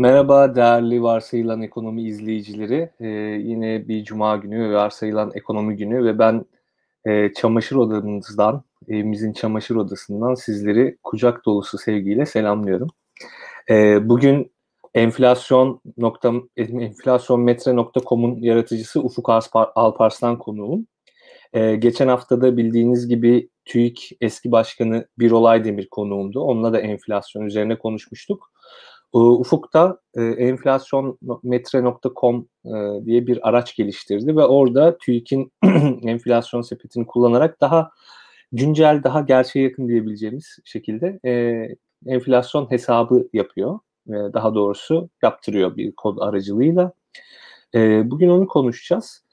Merhaba değerli Varsayılan Ekonomi izleyicileri. Ee, yine bir cuma günü Varsayılan Ekonomi günü ve ben e, çamaşır odamızdan, evimizin çamaşır odasından sizleri kucak dolusu sevgiyle selamlıyorum. Ee, bugün enflasyon nokta, enflasyonmetre.com'un yaratıcısı Ufuk Alparslan konuğum. Ee, geçen haftada bildiğiniz gibi TÜİK eski başkanı Birol Demir konuğumdu. Onunla da enflasyon üzerine konuşmuştuk. Ufuk'ta e, enflasyonmetre.com e, diye bir araç geliştirdi ve orada TÜİK'in enflasyon sepetini kullanarak daha güncel, daha gerçeğe yakın diyebileceğimiz şekilde e, enflasyon hesabı yapıyor. Daha doğrusu yaptırıyor bir kod aracılığıyla. Bugün onu konuşacağız.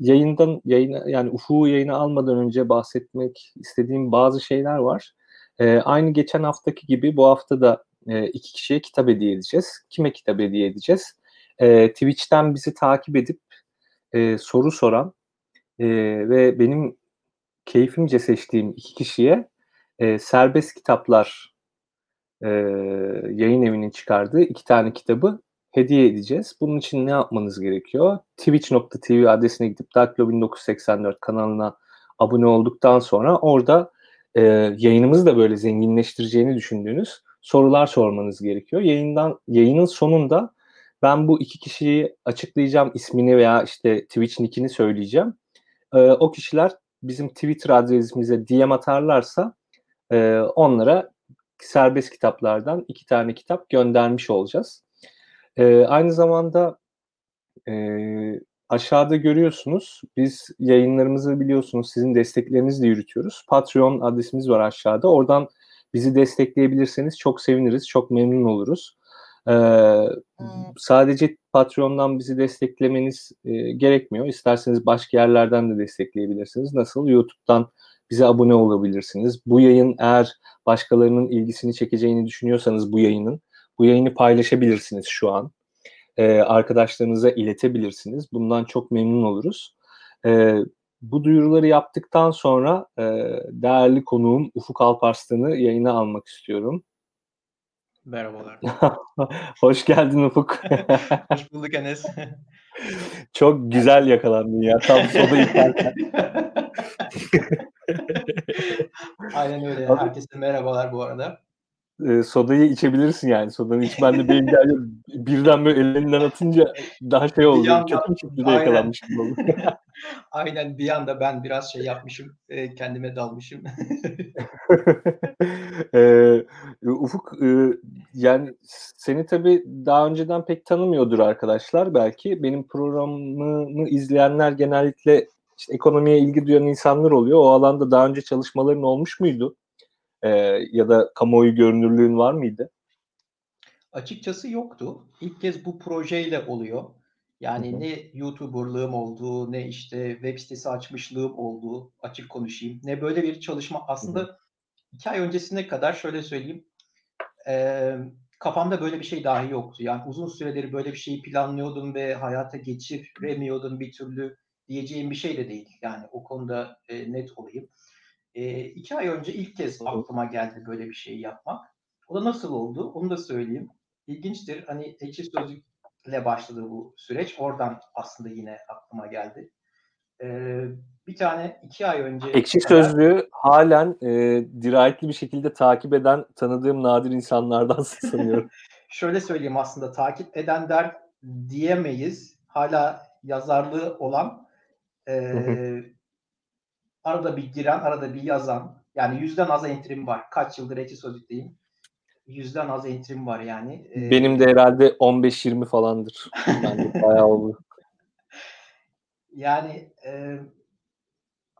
Yayından yayına yani Ufuk'u yayına almadan önce bahsetmek istediğim bazı şeyler var. E, aynı geçen haftaki gibi bu hafta da e, iki kişiye kitap hediye edeceğiz. Kime kitap hediye edeceğiz? E, Twitch'ten bizi takip edip e, soru soran e, ve benim keyfimce seçtiğim iki kişiye e, serbest kitaplar e, yayın evinin çıkardığı iki tane kitabı hediye edeceğiz. Bunun için ne yapmanız gerekiyor? Twitch.tv adresine gidip Dark 1984 kanalına abone olduktan sonra orada e, yayınımızı da böyle zenginleştireceğini düşündüğünüz sorular sormanız gerekiyor. Yayından yayının sonunda ben bu iki kişiyi açıklayacağım ismini veya işte Twitch nickini söyleyeceğim. E, o kişiler bizim Twitter adresimize DM atarlarsa e, onlara serbest kitaplardan iki tane kitap göndermiş olacağız. E, aynı zamanda e, aşağıda görüyorsunuz biz yayınlarımızı biliyorsunuz sizin desteklerinizle yürütüyoruz. Patreon adresimiz var aşağıda. Oradan Bizi destekleyebilirseniz çok seviniriz, çok memnun oluruz. Ee, hmm. Sadece Patreon'dan bizi desteklemeniz e, gerekmiyor. İsterseniz başka yerlerden de destekleyebilirsiniz. Nasıl? YouTube'dan bize abone olabilirsiniz. Bu yayın eğer başkalarının ilgisini çekeceğini düşünüyorsanız bu yayının, bu yayını paylaşabilirsiniz şu an. Ee, arkadaşlarınıza iletebilirsiniz. Bundan çok memnun oluruz. Ee, bu duyuruları yaptıktan sonra e, değerli konuğum Ufuk Alparslan'ı yayına almak istiyorum. Merhabalar. Hoş geldin Ufuk. Hoş bulduk Enes. Çok güzel yakalandın ya. Tam soda içerken. Aynen öyle. Herkese merhabalar bu arada e, sodayı içebilirsin yani. Sodanı içmen de benim birden böyle ellerinden atınca daha şey oldu. Yandan, bir şekilde yakalanmış gibi oldu. Aynen bir anda ben biraz şey yapmışım. E, kendime dalmışım. e, Ufuk e, yani seni tabii daha önceden pek tanımıyordur arkadaşlar belki. Benim programımı izleyenler genellikle işte ekonomiye ilgi duyan insanlar oluyor. O alanda daha önce çalışmaların olmuş muydu? e, ya da kamuoyu görünürlüğün var mıydı? Açıkçası yoktu. İlk kez bu projeyle oluyor. Yani ne YouTuber'lığım olduğu, ne işte web sitesi açmışlığım olduğu, açık konuşayım. Ne böyle bir çalışma. Aslında iki ay öncesine kadar şöyle söyleyeyim. E, kafamda böyle bir şey dahi yoktu. Yani uzun süredir böyle bir şeyi planlıyordum ve hayata geçiremiyordum bir türlü diyeceğim bir şey de değil. Yani o konuda e, net olayım. E, iki ay önce ilk kez aklıma geldi böyle bir şey yapmak. O da nasıl oldu? Onu da söyleyeyim. İlginçtir. Hani ekşi sözlükle başladı bu süreç. Oradan aslında yine aklıma geldi. Ee, bir tane iki ay önce... Ekşi. Sözlüğü halen e, dirayetli bir şekilde takip eden tanıdığım nadir insanlardan sanıyorum. Şöyle söyleyeyim aslında takip eden der diyemeyiz. Hala yazarlığı olan e, Arada bir giren, arada bir yazan. Yani yüzden az entrim var. Kaç yıldır ekşi sözlükteyim. Yüzden az entrim var yani. Ee, Benim de herhalde 15-20 falandır. Yani bayağı oldu. Yani e,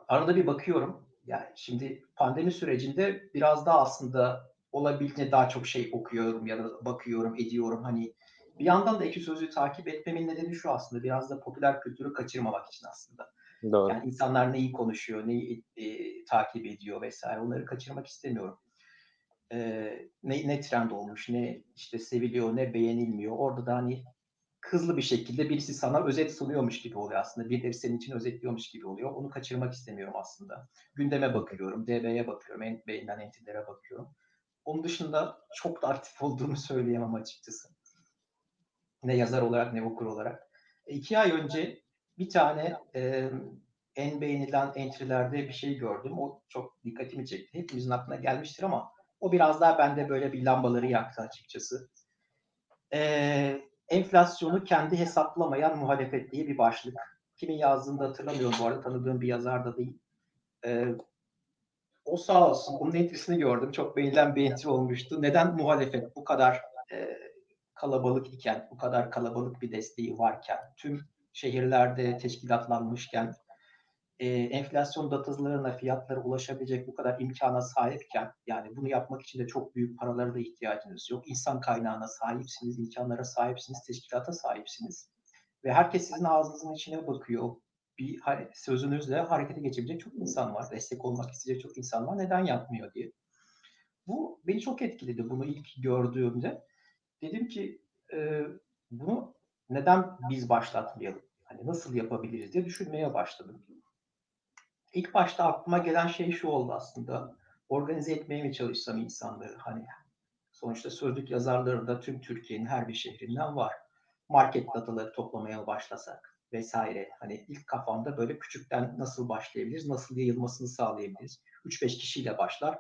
arada bir bakıyorum. Yani şimdi pandemi sürecinde biraz daha aslında olabildiğince daha çok şey okuyorum ya da bakıyorum, ediyorum. Hani bir yandan da ekşi sözlüğü takip etmemin nedeni şu aslında. Biraz da popüler kültürü kaçırmamak için aslında. Doğru. Yani insanlar neyi konuşuyor, neyi e, takip ediyor vesaire onları kaçırmak istemiyorum. E, ne, ne trend olmuş, ne işte seviliyor, ne beğenilmiyor. Orada da hani hızlı bir şekilde birisi sana özet sunuyormuş gibi oluyor aslında. Birileri senin için özetliyormuş gibi oluyor. Onu kaçırmak istemiyorum aslında. Gündeme bakıyorum, DB'ye bakıyorum, en beğenilen entitylere bakıyorum. Onun dışında çok da aktif olduğumu söyleyemem açıkçası. Ne yazar olarak ne okur olarak. E, iki ay önce bir tane e, en beğenilen entrilerde bir şey gördüm. O çok dikkatimi çekti. Hepimizin aklına gelmiştir ama o biraz daha bende böyle bir lambaları yaktı açıkçası. Ee, enflasyonu kendi hesaplamayan muhalefet diye bir başlık. Kimin yazdığını da hatırlamıyorum bu arada. Tanıdığım bir yazar da değil. Ee, o sağ olsun. Onun entrisini gördüm. Çok beğenilen bir entry olmuştu. Neden muhalefet bu kadar e, kalabalık iken, bu kadar kalabalık bir desteği varken, tüm şehirlerde teşkilatlanmışken, e, enflasyon datalarına, fiyatlara ulaşabilecek bu kadar imkana sahipken, yani bunu yapmak için de çok büyük paralara da ihtiyacınız yok. İnsan kaynağına sahipsiniz, imkanlara sahipsiniz, teşkilata sahipsiniz. Ve herkes sizin ağzınızın içine bakıyor. Bir sözünüzle harekete geçebilecek çok insan var. Destek olmak isteyecek çok insan var. Neden yapmıyor diye. Bu beni çok etkiledi bunu ilk gördüğümde. Dedim ki e, bunu neden biz başlatmayalım? Hani nasıl yapabiliriz diye düşünmeye başladım. İlk başta aklıma gelen şey şu oldu aslında. Organize etmeye mi çalışsam insanları? Hani sonuçta sözlük yazarları da tüm Türkiye'nin her bir şehrinden var. Market dataları toplamaya başlasak vesaire. Hani ilk kafamda böyle küçükten nasıl başlayabiliriz, nasıl yayılmasını sağlayabiliriz. 3-5 kişiyle başlar.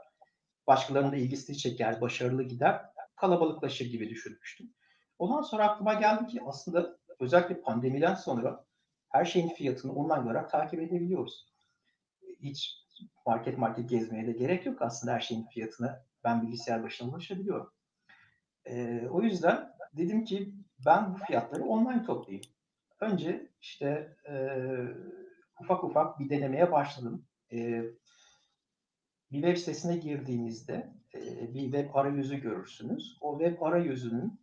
Başkalarının da ilgisini çeker, başarılı gider, kalabalıklaşır gibi düşünmüştüm. Ondan sonra aklıma geldi ki aslında özellikle pandemiden sonra her şeyin fiyatını online olarak takip edebiliyoruz hiç market market gezmeye de gerek yok aslında her şeyin fiyatına ben bilgisayar başına ulaşabiliyorum. E, o yüzden dedim ki ben bu fiyatları online toplayayım. Önce işte e, ufak ufak bir denemeye başladım. E, bir web sitesine girdiğinizde e, bir web arayüzü görürsünüz. O web arayüzünün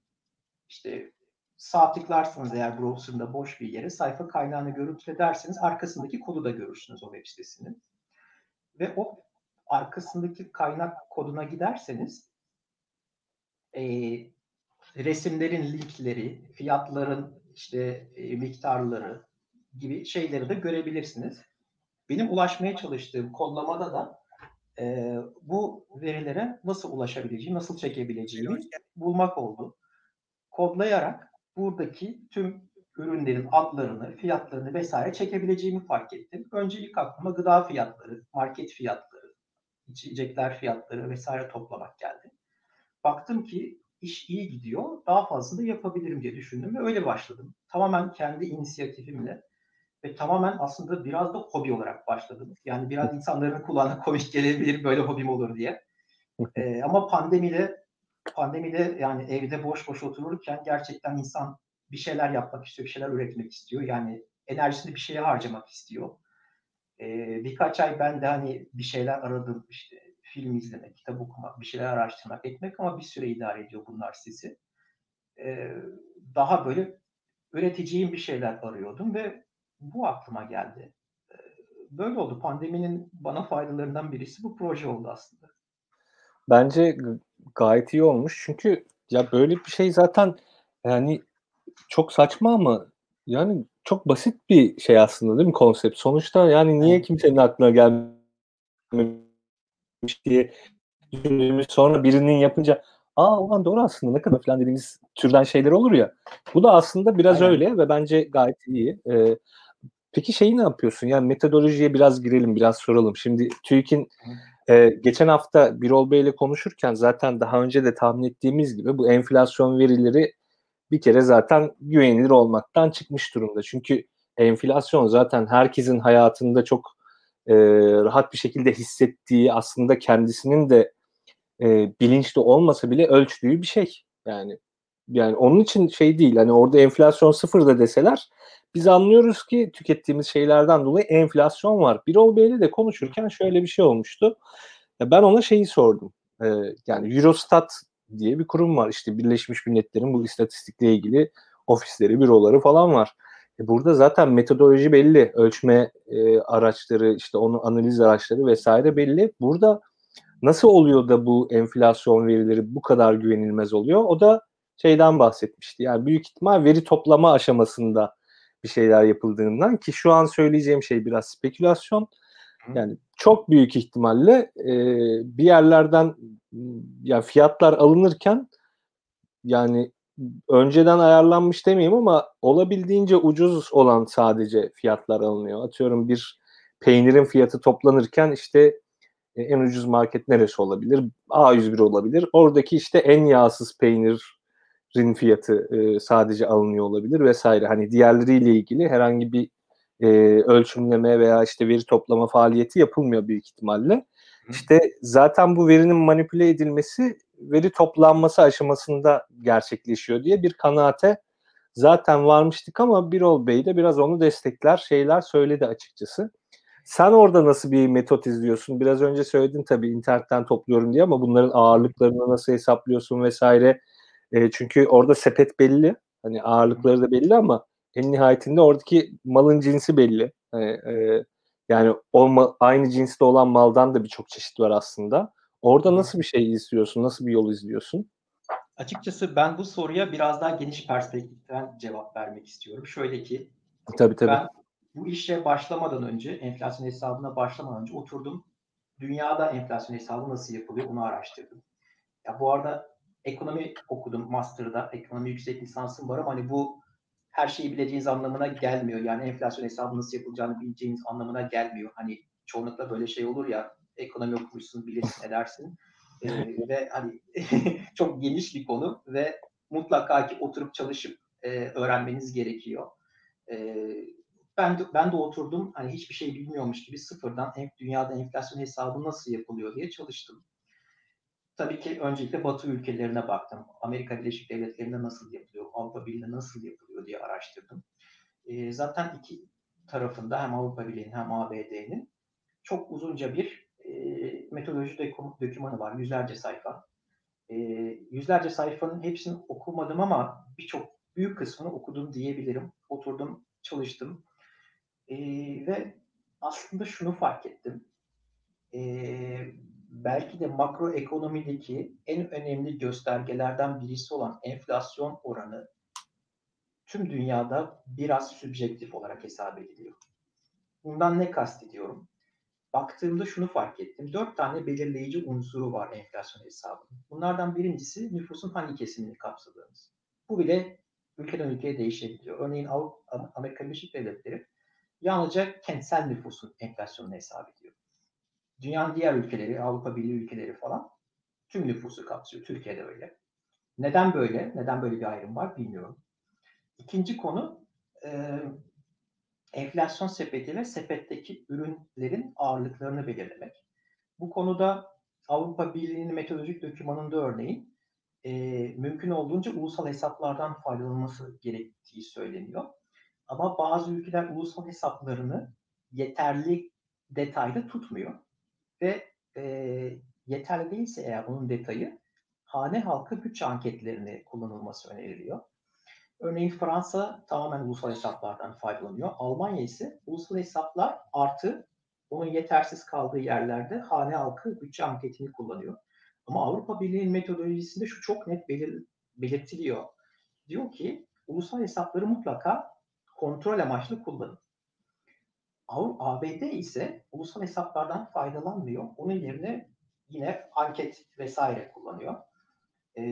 işte sağ tıklarsınız eğer browser'da boş bir yere sayfa kaynağını görüntüle derseniz arkasındaki kodu da görürsünüz o web sitesinin ve o arkasındaki kaynak koduna giderseniz e, resimlerin linkleri, fiyatların işte e, miktarları gibi şeyleri de görebilirsiniz. Benim ulaşmaya çalıştığım kodlamada da e, bu verilere nasıl ulaşabileceğimi, nasıl çekebileceğimi bulmak oldu. Kodlayarak buradaki tüm ürünlerin adlarını, fiyatlarını vesaire çekebileceğimi fark ettim. Önce ilk aklıma gıda fiyatları, market fiyatları, içecekler fiyatları vesaire toplamak geldi. Baktım ki iş iyi gidiyor, daha fazla da yapabilirim diye düşündüm ve öyle başladım. Tamamen kendi inisiyatifimle ve tamamen aslında biraz da hobi olarak başladım. Yani biraz insanların kulağına komik gelebilir böyle hobim olur diye. ee, ama pandemide pandemide yani evde boş boş otururken gerçekten insan bir şeyler yapmak istiyor, bir şeyler üretmek istiyor. Yani enerjisini bir şeye harcamak istiyor. Ee, birkaç ay ben de hani bir şeyler aradım işte film izlemek, kitap okumak, bir şeyler araştırmak, etmek ama bir süre idare ediyor bunlar sizi. Ee, daha böyle üreteceğim bir şeyler arıyordum ve bu aklıma geldi. Ee, böyle oldu. Pandeminin bana faydalarından birisi bu proje oldu aslında. Bence gayet iyi olmuş. Çünkü ya böyle bir şey zaten yani çok saçma ama yani çok basit bir şey aslında değil mi konsept? Sonuçta yani niye kimsenin aklına gelmemiş diye düşündüğümüz sonra birinin yapınca aa ulan doğru aslında ne kadar falan dediğimiz türden şeyler olur ya. Bu da aslında biraz Aynen. öyle ve bence gayet iyi. Ee, peki şeyi ne yapıyorsun? Yani metodolojiye biraz girelim, biraz soralım. Şimdi TÜİK'in e, geçen hafta Birol Bey ile konuşurken zaten daha önce de tahmin ettiğimiz gibi bu enflasyon verileri bir kere zaten güvenilir olmaktan çıkmış durumda. Çünkü enflasyon zaten herkesin hayatında çok e, rahat bir şekilde hissettiği aslında kendisinin de e, bilinçli olmasa bile ölçtüğü bir şey. Yani yani onun için şey değil hani orada enflasyon sıfırda deseler biz anlıyoruz ki tükettiğimiz şeylerden dolayı enflasyon var. Birol Bey'le de konuşurken şöyle bir şey olmuştu. Ben ona şeyi sordum. Ee, yani Eurostat diye bir kurum var. İşte Birleşmiş Milletler'in bu istatistikle ilgili ofisleri, büroları falan var. E burada zaten metodoloji belli. Ölçme e, araçları, işte onu analiz araçları vesaire belli. Burada nasıl oluyor da bu enflasyon verileri bu kadar güvenilmez oluyor? O da şeyden bahsetmişti. Yani büyük ihtimal veri toplama aşamasında bir şeyler yapıldığından ki şu an söyleyeceğim şey biraz spekülasyon. Yani çok büyük ihtimalle e, bir yerlerden ya fiyatlar alınırken yani önceden ayarlanmış demeyeyim ama olabildiğince ucuz olan sadece fiyatlar alınıyor. Atıyorum bir peynirin fiyatı toplanırken işte e, en ucuz market neresi olabilir? A101 olabilir. Oradaki işte en yağsız peynirin fiyatı sadece alınıyor olabilir vesaire. Hani diğerleriyle ilgili herhangi bir e, ölçümleme veya işte veri toplama faaliyeti yapılmıyor büyük ihtimalle. İşte zaten bu verinin manipüle edilmesi veri toplanması aşamasında gerçekleşiyor diye bir kanaate zaten varmıştık ama Birol Bey de biraz onu destekler şeyler söyledi açıkçası. Sen orada nasıl bir metot izliyorsun? Biraz önce söyledin tabii internetten topluyorum diye ama bunların ağırlıklarını nasıl hesaplıyorsun vesaire. E, çünkü orada sepet belli. Hani ağırlıkları da belli ama en nihayetinde oradaki malın cinsi belli. E, e, yani o mal, aynı cinste olan maldan da birçok çeşit var aslında. Orada nasıl bir şey izliyorsun? Nasıl bir yol izliyorsun? Açıkçası ben bu soruya biraz daha geniş perspektiften cevap vermek istiyorum. Şöyle ki tabii, tabii. ben bu işe başlamadan önce, enflasyon hesabına başlamadan önce oturdum. Dünyada enflasyon hesabı nasıl yapılıyor onu araştırdım. Ya bu arada ekonomi okudum master'da. Ekonomi yüksek lisansım var ama hani bu her şeyi bileceğiniz anlamına gelmiyor. Yani enflasyon hesabı nasıl yapılacağını bileceğiniz anlamına gelmiyor. Hani çoğunlukla böyle şey olur ya ekonomi okumuşsun bilirsin edersin. Ee, ve hani çok geniş bir konu ve mutlaka ki oturup çalışıp e, öğrenmeniz gerekiyor. E, ben de, ben de oturdum hani hiçbir şey bilmiyormuş gibi sıfırdan dünyada enflasyon hesabı nasıl yapılıyor diye çalıştım. Tabii ki öncelikle Batı ülkelerine baktım. Amerika Birleşik Devletleri'nde nasıl yapılıyor, Avrupa Birliği'nde nasıl yapılıyor diye araştırdım. E, zaten iki tarafında hem Avrupa Birliği'nin hem ABD'nin çok uzunca bir e, metodoloji dokümanı var. Yüzlerce sayfa. E, yüzlerce sayfanın hepsini okumadım ama birçok büyük kısmını okudum diyebilirim. Oturdum, çalıştım. E, ve aslında şunu fark ettim. E, belki de makro ekonomideki en önemli göstergelerden birisi olan enflasyon oranı tüm dünyada biraz sübjektif olarak hesap ediliyor. Bundan ne kastediyorum? Baktığımda şunu fark ettim. Dört tane belirleyici unsuru var enflasyon hesabının. Bunlardan birincisi nüfusun hangi kesimini kapsadığımız. Bu bile ülkeden ülkeye değişebiliyor. Örneğin Amerika Birleşik Devletleri yalnızca kentsel nüfusun enflasyonunu hesap ediyor. Dünyanın diğer ülkeleri, Avrupa Birliği ülkeleri falan tüm nüfusu kapsıyor. Türkiye'de öyle. Neden böyle? Neden böyle bir ayrım var bilmiyorum. İkinci konu e, enflasyon sepeti ve sepetteki ürünlerin ağırlıklarını belirlemek. Bu konuda Avrupa Birliği'nin metodolojik dokümanında örneğin e, mümkün olduğunca ulusal hesaplardan faydalanılması gerektiği söyleniyor. Ama bazı ülkeler ulusal hesaplarını yeterli detayda tutmuyor. Ve e, yeterli değilse eğer bunun detayı hane halkı bütçe anketlerini kullanılması öneriliyor. Örneğin Fransa tamamen ulusal hesaplardan faydalanıyor. Almanya ise ulusal hesaplar artı onun yetersiz kaldığı yerlerde hane halkı bütçe anketini kullanıyor. Ama Avrupa Birliği'nin metodolojisinde şu çok net belir, belirtiliyor. Diyor ki ulusal hesapları mutlaka kontrol amaçlı kullanın. ABD ise ulusal hesaplardan faydalanmıyor. Onun yerine yine anket vesaire kullanıyor. E,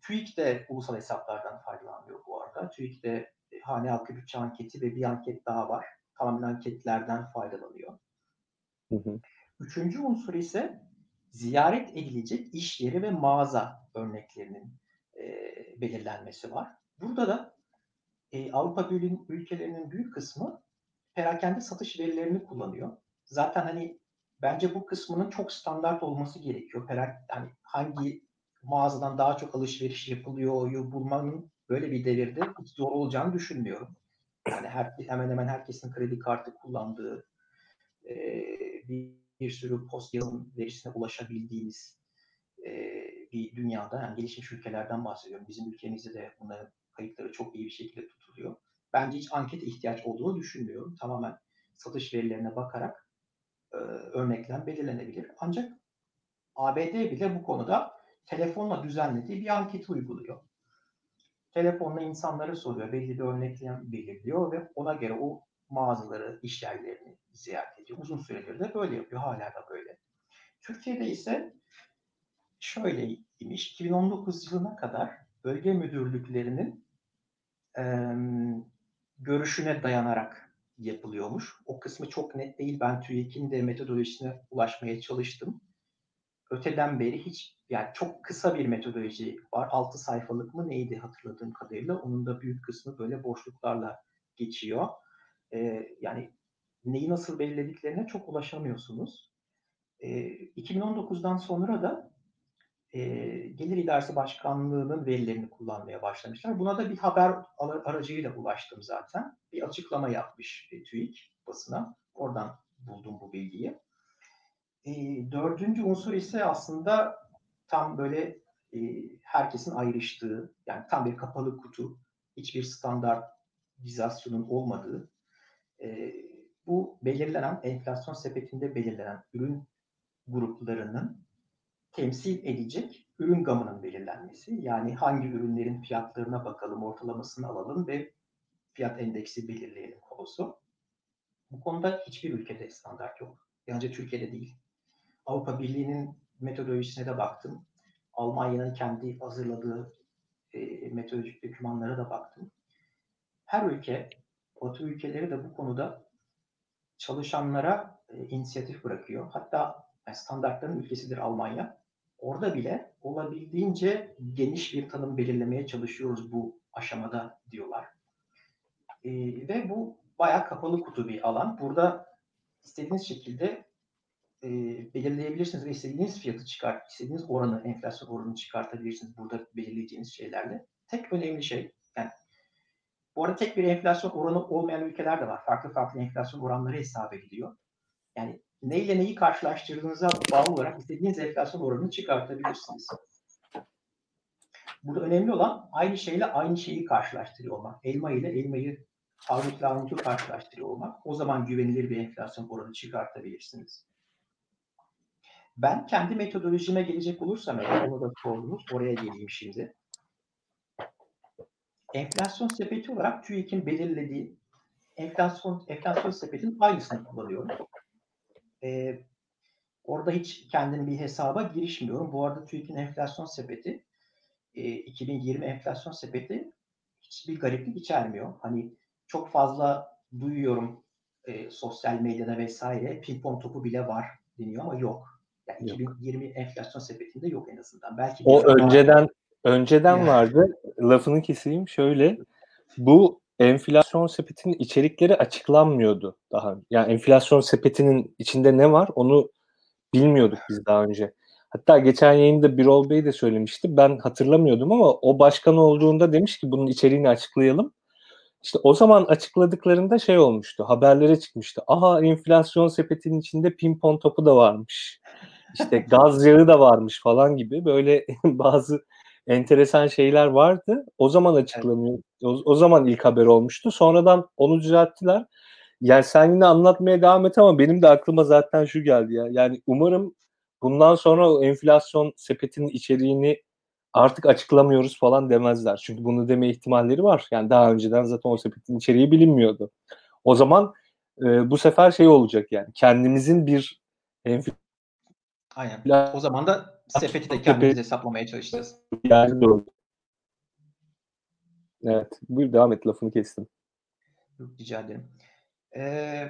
TÜİK de ulusal hesaplardan faydalanmıyor bu arada. TÜİK de e, hane halkı bütçe anketi ve bir anket daha var. Tamamen anketlerden faydalanıyor. Hı hı. Üçüncü unsur ise ziyaret edilecek iş yeri ve mağaza örneklerinin e, belirlenmesi var. Burada da e, Avrupa Birliği ülkelerinin büyük kısmı perakende satış verilerini kullanıyor. Zaten hani bence bu kısmının çok standart olması gerekiyor. Perak, hani hangi mağazadan daha çok alışveriş yapılıyor bulmanın böyle bir devirde hiç zor olacağını düşünmüyorum. Yani her, hemen hemen herkesin kredi kartı kullandığı e, bir, bir sürü post yazılım verisine ulaşabildiğimiz e, bir dünyada yani gelişmiş ülkelerden bahsediyorum. Bizim ülkemizde de bunların kayıtları çok iyi bir şekilde tutuluyor. Bence hiç anket ihtiyaç olduğunu düşünmüyorum. Tamamen satış verilerine bakarak e, örneklem belirlenebilir. Ancak ABD bile bu konuda telefonla düzenlediği bir anket uyguluyor. Telefonla insanlara soruyor, belli bir örneklem belirliyor ve ona göre o mağazaları, iş yerlerini ziyaret ediyor. Uzun süredir de böyle yapıyor, hala da böyle. Türkiye'de ise şöyleymiş, 2019 yılına kadar bölge müdürlüklerinin görüşüne dayanarak yapılıyormuş. O kısmı çok net değil. Ben TÜİK'in de metodolojisine ulaşmaya çalıştım. Öteden beri hiç yani çok kısa bir metodoloji var. 6 sayfalık mı neydi hatırladığım kadarıyla. Onun da büyük kısmı böyle boşluklarla geçiyor. Ee, yani neyi nasıl belirlediklerine çok ulaşamıyorsunuz. Ee, 2019'dan sonra da e, Gelir İdaresi Başkanlığı'nın verilerini kullanmaya başlamışlar. Buna da bir haber aracıyla ulaştım zaten. Bir açıklama yapmış e, TÜİK basına. Oradan buldum bu bilgiyi. E, dördüncü unsur ise aslında tam böyle e, herkesin ayrıştığı, yani tam bir kapalı kutu, hiçbir standartizasyonun olmadığı, e, bu belirlenen, enflasyon sepetinde belirlenen ürün gruplarının temsil edecek ürün gamının belirlenmesi. Yani hangi ürünlerin fiyatlarına bakalım, ortalamasını alalım ve fiyat endeksi belirleyelim konusu. Bu konuda hiçbir ülkede standart yok. Yalnızca Türkiye'de değil. Avrupa Birliği'nin metodolojisine de baktım. Almanya'nın kendi hazırladığı e, metodolojik dokümanlara da baktım. Her ülke, Batı ülkeleri de bu konuda çalışanlara e, inisiyatif bırakıyor. Hatta yani standartların ülkesidir Almanya. Orada bile olabildiğince geniş bir tanım belirlemeye çalışıyoruz bu aşamada diyorlar. E, ve bu bayağı kapalı kutu bir alan. Burada istediğiniz şekilde e, belirleyebilirsiniz ve istediğiniz fiyatı çıkart, istediğiniz oranı, enflasyon oranını çıkartabilirsiniz burada belirleyeceğiniz şeylerle. Tek önemli şey, yani bu arada tek bir enflasyon oranı olmayan ülkeler de var. Farklı farklı enflasyon oranları hesap ediliyor. Yani neyle neyi karşılaştırdığınıza bağlı olarak istediğiniz enflasyon oranını çıkartabilirsiniz. Burada önemli olan aynı şeyle aynı şeyi karşılaştırıyor olmak. Elma ile elmayı armutla armutu karşılaştırıyor olmak. O zaman güvenilir bir enflasyon oranı çıkartabilirsiniz. Ben kendi metodolojime gelecek olursam eğer onu da sordunuz. Oraya geleyim şimdi. Enflasyon sepeti olarak TÜİK'in belirlediği enflasyon enflasyon sepetinin aynısını kullanıyorum. Ee, orada hiç kendim bir hesaba girişmiyorum. Bu arada TÜİK'in enflasyon sepeti e, 2020 enflasyon sepeti hiçbir gariplik içermiyor. Hani çok fazla duyuyorum e, sosyal medyada vesaire pimpon topu bile var deniyor ama yok. Yani yok. 2020 enflasyon sepetinde yok en azından. Belki o önceden var. önceden yani. vardı. Lafını keseyim şöyle. Bu enflasyon sepetinin içerikleri açıklanmıyordu daha. Yani enflasyon sepetinin içinde ne var onu bilmiyorduk biz daha önce. Hatta geçen yayında Birol Bey de söylemişti. Ben hatırlamıyordum ama o başkan olduğunda demiş ki bunun içeriğini açıklayalım. İşte o zaman açıkladıklarında şey olmuştu. Haberlere çıkmıştı. Aha enflasyon sepetinin içinde pimpon topu da varmış. İşte gaz yağı da varmış falan gibi böyle bazı enteresan şeyler vardı. O zaman açıklanıyor. O, o zaman ilk haber olmuştu. Sonradan onu düzelttiler. Yani sen yine anlatmaya devam et ama benim de aklıma zaten şu geldi ya. Yani umarım bundan sonra o enflasyon sepetinin içeriğini artık açıklamıyoruz falan demezler. Çünkü bunu deme ihtimalleri var. Yani daha önceden zaten o sepetin içeriği bilinmiyordu. O zaman e, bu sefer şey olacak yani kendimizin bir enflasyon Aynen. O zaman da sepeti de kendimiz hesaplamaya çalışacağız. Yani doğru. Evet. Buyur devam et. Lafını kestim. Yok, rica ederim. Ee,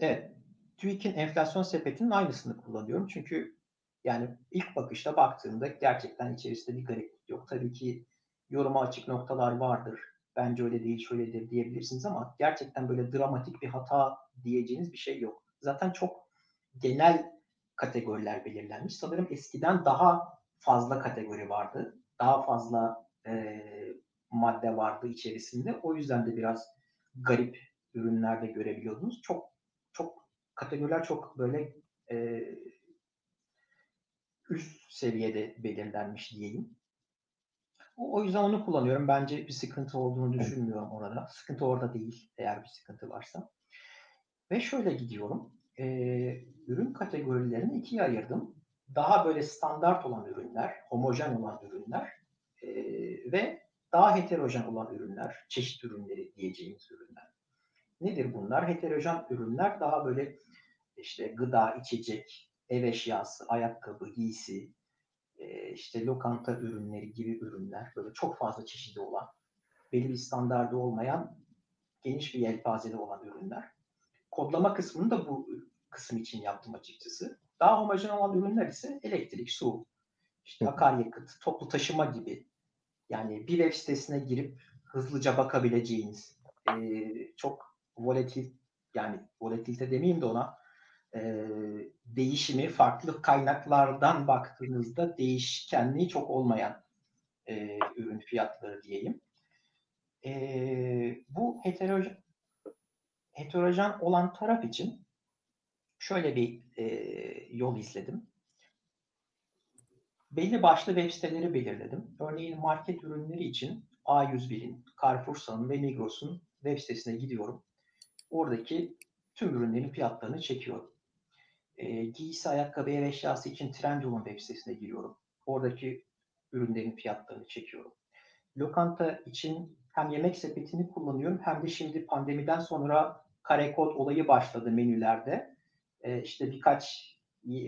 evet. TÜİK'in enflasyon sepetinin aynısını kullanıyorum. Çünkü yani ilk bakışta baktığımda gerçekten içerisinde bir gariplik yok. Tabii ki yoruma açık noktalar vardır. Bence öyle değil, şöyledir diyebilirsiniz ama gerçekten böyle dramatik bir hata diyeceğiniz bir şey yok. Zaten çok genel kategoriler belirlenmiş. Sanırım eskiden daha fazla kategori vardı. Daha fazla e, madde vardı içerisinde. O yüzden de biraz garip ürünlerde görebiliyordunuz. Çok çok kategoriler çok böyle e, üst seviyede belirlenmiş diyeyim. O, o yüzden onu kullanıyorum. Bence bir sıkıntı olduğunu düşünmüyorum orada. Sıkıntı orada değil eğer bir sıkıntı varsa. Ve şöyle gidiyorum e, ürün kategorilerini ikiye ayırdım. Daha böyle standart olan ürünler, homojen olan ürünler e, ve daha heterojen olan ürünler, çeşit ürünleri diyeceğimiz ürünler. Nedir bunlar? Heterojen ürünler daha böyle işte gıda, içecek, ev eşyası, ayakkabı, giysi, e, e, işte lokanta ürünleri gibi ürünler, böyle çok fazla çeşidi olan, belli bir standardı olmayan, geniş bir yelpazede olan ürünler. Kodlama kısmını da bu kısım için yaptım açıkçası. Daha homojen olan ürünler ise elektrik, su, işte akaryakıt, toplu taşıma gibi. Yani bir web sitesine girip hızlıca bakabileceğiniz, e, çok volatil yani volatilite demeyeyim de ona e, değişimi farklı kaynaklardan baktığınızda değişkenliği çok olmayan e, ürün fiyatları diyeyim. E, bu heterojen, heterojen olan taraf için şöyle bir e, yol izledim. Belli başlı web siteleri belirledim. Örneğin market ürünleri için A101'in, Carrefour'un ve Migros'un web sitesine gidiyorum. Oradaki tüm ürünlerin fiyatlarını çekiyorum. E, giysi, ayakkabı, ev eşyası için Trendyol'un web sitesine giriyorum. Oradaki ürünlerin fiyatlarını çekiyorum. Lokanta için hem yemek sepetini kullanıyorum hem de şimdi pandemiden sonra kare kod olayı başladı menülerde. E, işte birkaç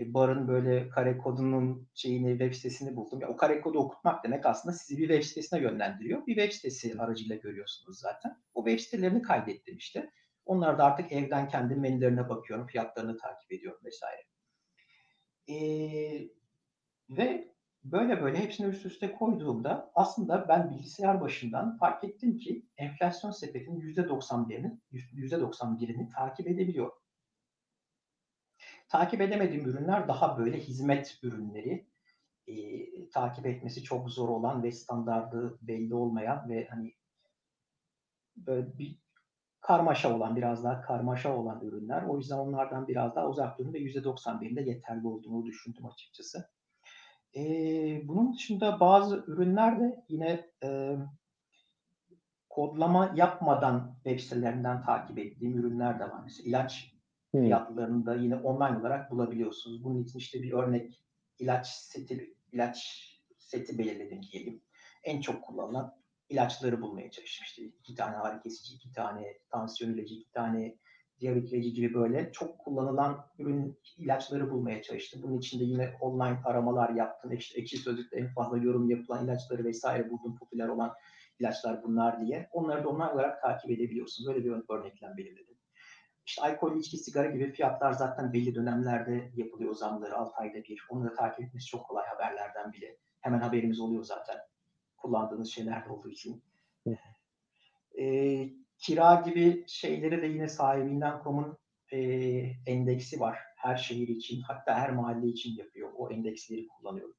barın böyle kare kodunun şeyini web sitesini buldum. Ya, o kare kodu okutmak demek aslında sizi bir web sitesine yönlendiriyor. Bir web sitesi aracıyla görüyorsunuz zaten. O web sitelerini kaydettim işte. Onlar da artık evden kendi menülerine bakıyorum, fiyatlarını takip ediyorum vesaire. Ee, ve böyle böyle hepsini üst üste koyduğumda aslında ben bilgisayar başından fark ettim ki enflasyon sepetinin %91'ini %91'ini takip edebiliyor. Takip edemediğim ürünler daha böyle hizmet ürünleri. E, takip etmesi çok zor olan ve standardı belli olmayan ve hani böyle bir karmaşa olan, biraz daha karmaşa olan ürünler. O yüzden onlardan biraz daha uzak durun ve %91'inde yeterli olduğunu düşündüm açıkçası. E, bunun dışında bazı ürünler de yine e, kodlama yapmadan web sitelerinden takip ettiğim ürünler de var. Mesela ilaç hmm. fiyatlarını da yine online olarak bulabiliyorsunuz. Bunun için işte bir örnek ilaç seti ilaç seti belirledim diyelim. En çok kullanılan ilaçları bulmaya çalıştım. İşte iki tane ağrı kesici, iki tane tansiyon ilacı, iki tane diyabet ilacı gibi böyle çok kullanılan ürün ilaçları bulmaya çalıştım. Bunun içinde yine online aramalar yaptım. İşte ekşi sözlükte en fazla yorum yapılan ilaçları vesaire buldum. Popüler olan ilaçlar bunlar diye. Onları da online olarak takip edebiliyorsunuz. Böyle bir örneklem belirledim. İşte alkol, içki, sigara gibi fiyatlar zaten belli dönemlerde yapılıyor zamları 6 ayda bir. Onu da takip etmesi çok kolay haberlerden bile. Hemen haberimiz oluyor zaten kullandığınız şeyler olduğu için. e, kira gibi şeyleri de yine sahibinden komun e, endeksi var. Her şehir için hatta her mahalle için yapıyor. O endeksleri kullanıyorum.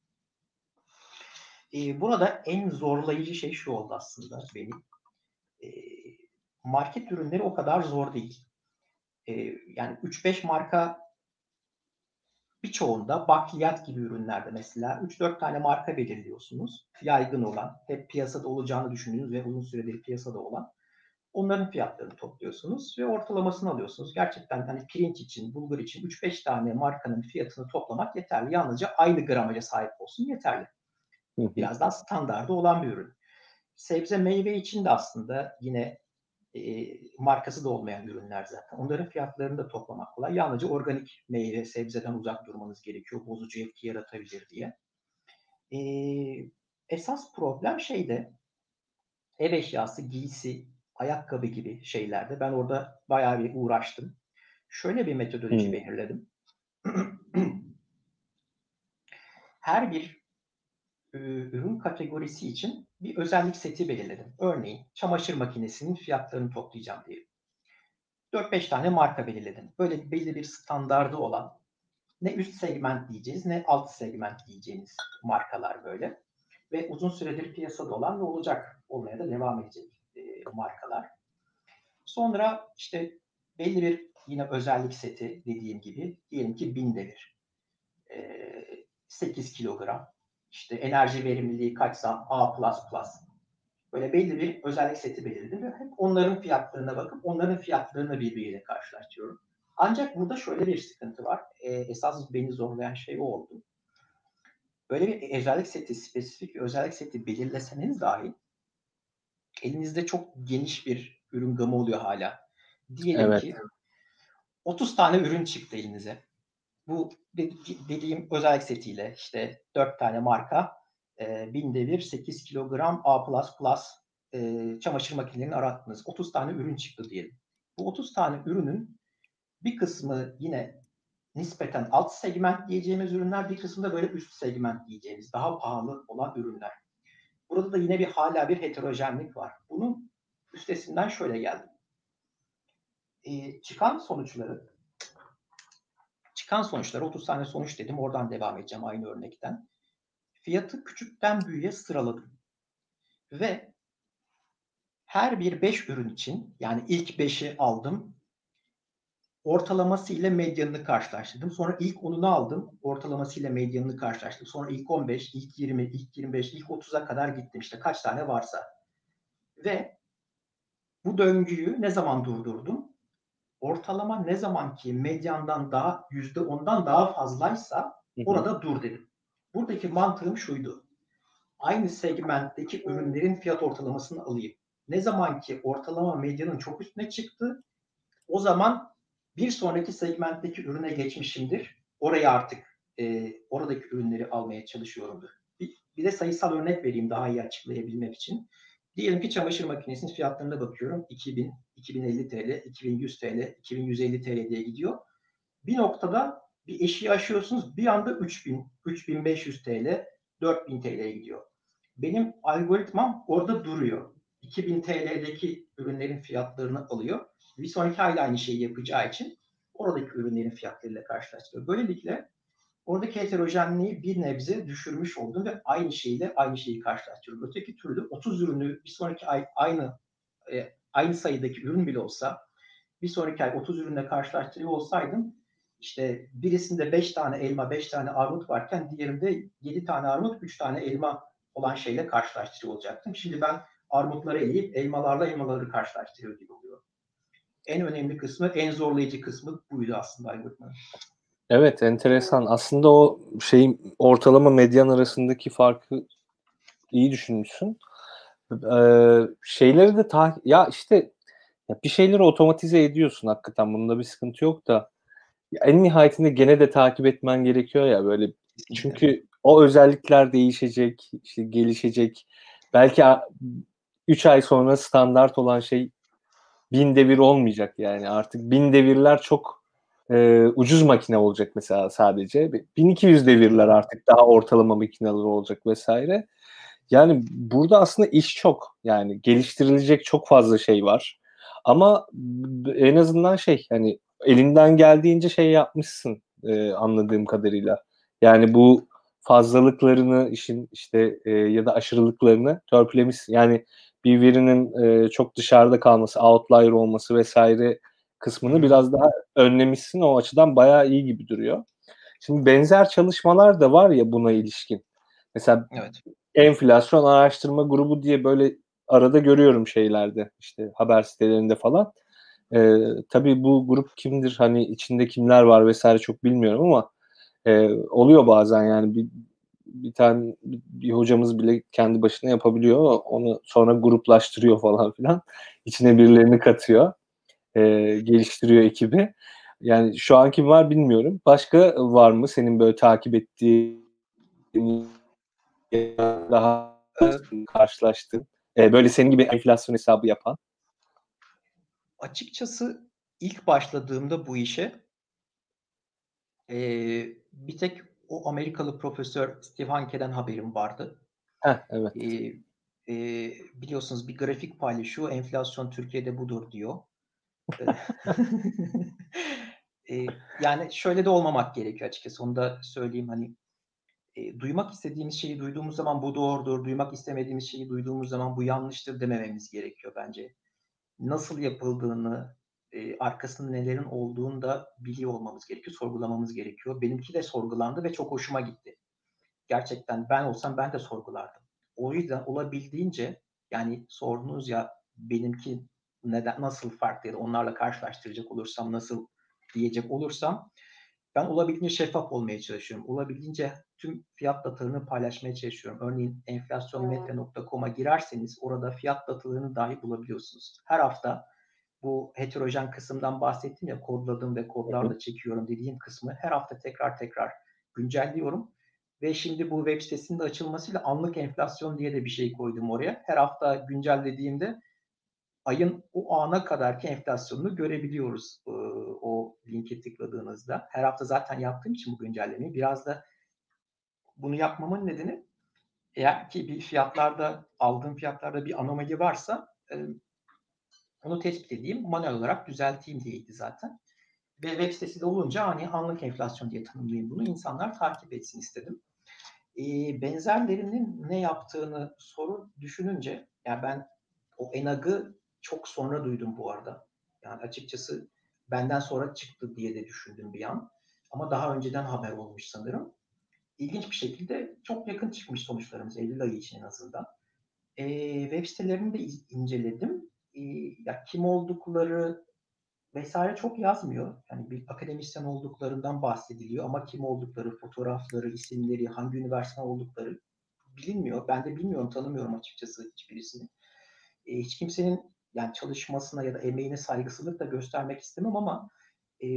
E, burada en zorlayıcı şey şu oldu aslında benim. E, market ürünleri o kadar zor değil. E, yani 3-5 marka birçoğunda bakliyat gibi ürünlerde mesela 3-4 tane marka belirliyorsunuz. Yaygın olan, hep piyasada olacağını düşündüğünüz ve uzun süredir piyasada olan. Onların fiyatlarını topluyorsunuz ve ortalamasını alıyorsunuz. Gerçekten hani pirinç için, bulgur için 3-5 tane markanın fiyatını toplamak yeterli. Yalnızca aynı gramaja sahip olsun yeterli. Biraz daha standardı olan bir ürün. Sebze meyve için de aslında yine e, markası da olmayan ürünler zaten. Onların fiyatlarını da toplamak kolay. Yalnızca organik meyve, sebzeden uzak durmanız gerekiyor. Bozucu etki yaratabilir diye. E, esas problem şeyde ev eşyası, giysi, ayakkabı gibi şeylerde. Ben orada bayağı bir uğraştım. Şöyle bir metodoloji hmm. belirledim. Her bir ürün kategorisi için bir özellik seti belirledim. Örneğin çamaşır makinesinin fiyatlarını toplayacağım diye. 4-5 tane marka belirledim. Böyle belli bir standardı olan ne üst segment diyeceğiz ne alt segment diyeceğiniz markalar böyle. Ve uzun süredir piyasada olan ve olacak olmaya da devam edecek markalar. Sonra işte belli bir yine özellik seti dediğim gibi diyelim ki 1000 devir. E, 8 kilogram işte enerji verimliliği kaçsa A++. Böyle belli bir özellik seti belirledim ve hep onların fiyatlarına bakıp onların fiyatlarını birbiriyle karşılaştırıyorum. Ancak burada şöyle bir sıkıntı var. E, esas beni zorlayan şey o oldu. Böyle bir özellik seti, spesifik bir özellik seti belirleseniz dahi elinizde çok geniş bir ürün gamı oluyor hala. Diyelim evet. ki 30 tane ürün çıktı elinize. bu dediğim özellik setiyle işte 4 tane marka e, binde bir 8 kilogram A++ e, çamaşır makinelerini arattınız. 30 tane ürün çıktı diyelim. Bu 30 tane ürünün bir kısmı yine nispeten alt segment diyeceğimiz ürünler, bir kısmı da böyle üst segment diyeceğimiz daha pahalı olan ürünler. Burada da yine bir hala bir heterojenlik var. Bunun üstesinden şöyle geldim. E, çıkan sonuçları çıkan sonuçları 30 tane sonuç dedim. Oradan devam edeceğim aynı örnekten. Fiyatı küçükten büyüğe sıraladım. Ve her bir 5 ürün için yani ilk 5'i aldım. Ortalaması ile medyanını karşılaştırdım. Sonra ilk 10'unu aldım. Ortalaması ile medyanını karşılaştırdım. Sonra ilk 15, ilk 20, ilk 25, ilk 30'a kadar gittim. İşte kaç tane varsa. Ve bu döngüyü ne zaman durdurdum? Ortalama ne zaman ki medyandan daha yüzde ondan daha fazlaysa orada dur dedim. Buradaki mantığım şuydu. Aynı segmentteki ürünlerin fiyat ortalamasını alayım. Ne zaman ki ortalama medyanın çok üstüne çıktı, o zaman bir sonraki segmentteki ürüne geçmişimdir. Oraya artık e, oradaki ürünleri almaya çalışıyorumdur. Bir, bir de sayısal örnek vereyim daha iyi açıklayabilmek için. Diyelim ki çamaşır makinesinin fiyatlarına bakıyorum. 2000, 2050 TL, 2100 TL, 2150 TL diye gidiyor. Bir noktada bir eşiği aşıyorsunuz. Bir anda 3000, 3500 TL, 4000 TL'ye gidiyor. Benim algoritmam orada duruyor. 2000 TL'deki ürünlerin fiyatlarını alıyor. Bir sonraki ayda aynı şeyi yapacağı için oradaki ürünlerin fiyatlarıyla karşılaştırıyor. Böylelikle oradaki heterojenliği bir nebze düşürmüş oldum ve aynı şeyle aynı şeyi karşılaştırıyorum. Öteki türlü 30 ürünü bir sonraki ay aynı e, aynı sayıdaki ürün bile olsa bir sonraki ay 30 ürünle karşılaştırıyor olsaydım işte birisinde 5 tane elma, 5 tane armut varken diğerinde 7 tane armut, 3 tane elma olan şeyle karşılaştırıyor olacaktım. Şimdi ben armutları eleyip elmalarla elmaları karşılaştırıyor gibi oluyor. En önemli kısmı, en zorlayıcı kısmı buydu aslında algoritmanın. Evet, enteresan. Aslında o şeyin ortalama medyan arasındaki farkı iyi düşünmüşsün. Ee, şeyleri de ta ya işte ya bir şeyleri otomatize ediyorsun hakikaten. Bunda bir sıkıntı yok da en nihayetinde gene de takip etmen gerekiyor ya böyle. Çünkü o özellikler değişecek, işte gelişecek. Belki 3 ay sonra standart olan şey bin devir olmayacak yani. Artık bin devirler çok e, ucuz makine olacak mesela sadece. 1200 devirler artık daha ortalama makineler olacak vesaire. Yani burada aslında iş çok. Yani geliştirilecek çok fazla şey var. Ama en azından şey hani elinden geldiğince şey yapmışsın e, anladığım kadarıyla. Yani bu fazlalıklarını işin işte e, ya da aşırılıklarını törpülemişsin. Yani bir verinin e, çok dışarıda kalması, outlier olması vesaire kısmını biraz daha önlemişsin. O açıdan bayağı iyi gibi duruyor. Şimdi benzer çalışmalar da var ya buna ilişkin. Mesela evet. enflasyon araştırma grubu diye böyle arada görüyorum şeylerde işte haber sitelerinde falan. E, tabii bu grup kimdir hani içinde kimler var vesaire çok bilmiyorum ama e, oluyor bazen yani bir, bir tane bir hocamız bile kendi başına yapabiliyor. Onu sonra gruplaştırıyor falan filan. İçine birilerini katıyor. E, geliştiriyor ekibi. Yani şu an kim var bilmiyorum. Başka var mı senin böyle takip ettiğin daha karşılaştın? E, böyle senin gibi enflasyon hesabı yapan? Açıkçası ilk başladığımda bu işe e, bir tek o Amerikalı profesör Steve Hanke'den haberim vardı. Heh, evet. E, e, biliyorsunuz bir grafik paylaşıyor. Enflasyon Türkiye'de budur diyor. e, yani şöyle de olmamak gerekiyor açıkçası. Onu da söyleyeyim hani e, duymak istediğimiz şeyi duyduğumuz zaman bu doğrudur, duymak istemediğimiz şeyi duyduğumuz zaman bu yanlıştır demememiz gerekiyor bence. Nasıl yapıldığını, e, arkasında nelerin olduğunu da biliyor olmamız gerekiyor, sorgulamamız gerekiyor. Benimki de sorgulandı ve çok hoşuma gitti. Gerçekten ben olsam ben de sorgulardım. O yüzden olabildiğince yani sordunuz ya benimki neden nasıl farklı ya da onlarla karşılaştıracak olursam nasıl diyecek olursam ben olabildiğince şeffaf olmaya çalışıyorum. Olabildiğince tüm fiyat datalarını paylaşmaya çalışıyorum. Örneğin enflasyonmetre.com'a girerseniz orada fiyat datalarını dahi bulabiliyorsunuz. Her hafta bu heterojen kısımdan bahsettim ya kodladım ve kodlarla çekiyorum dediğim kısmı her hafta tekrar tekrar güncelliyorum. Ve şimdi bu web sitesinin açılmasıyla anlık enflasyon diye de bir şey koydum oraya. Her hafta güncellediğimde ayın o ana kadarki enflasyonunu görebiliyoruz e, o linki tıkladığınızda. Her hafta zaten yaptığım için bu güncellemeyi biraz da bunu yapmamın nedeni eğer ki bir fiyatlarda aldığım fiyatlarda bir anomali varsa e, onu tespit edeyim, manuel olarak düzelteyim diyeydi zaten. Ve web sitesi de olunca hani anlık enflasyon diye tanımlayayım bunu. insanlar takip etsin istedim. E, benzerlerinin ne yaptığını soru düşününce, yani ben o enagı çok sonra duydum bu arada. Yani açıkçası benden sonra çıktı diye de düşündüm bir an. Ama daha önceden haber olmuş sanırım. İlginç bir şekilde çok yakın çıkmış sonuçlarımız Eylül ayı için en azından. E, web sitelerini de inceledim. E, ya kim oldukları vesaire çok yazmıyor. Yani bir akademisyen olduklarından bahsediliyor ama kim oldukları, fotoğrafları, isimleri, hangi üniversite oldukları bilinmiyor. Ben de bilmiyorum, tanımıyorum açıkçası hiçbirisini. E, hiç kimsenin yani çalışmasına ya da emeğine saygısızlık da göstermek istemem ama e,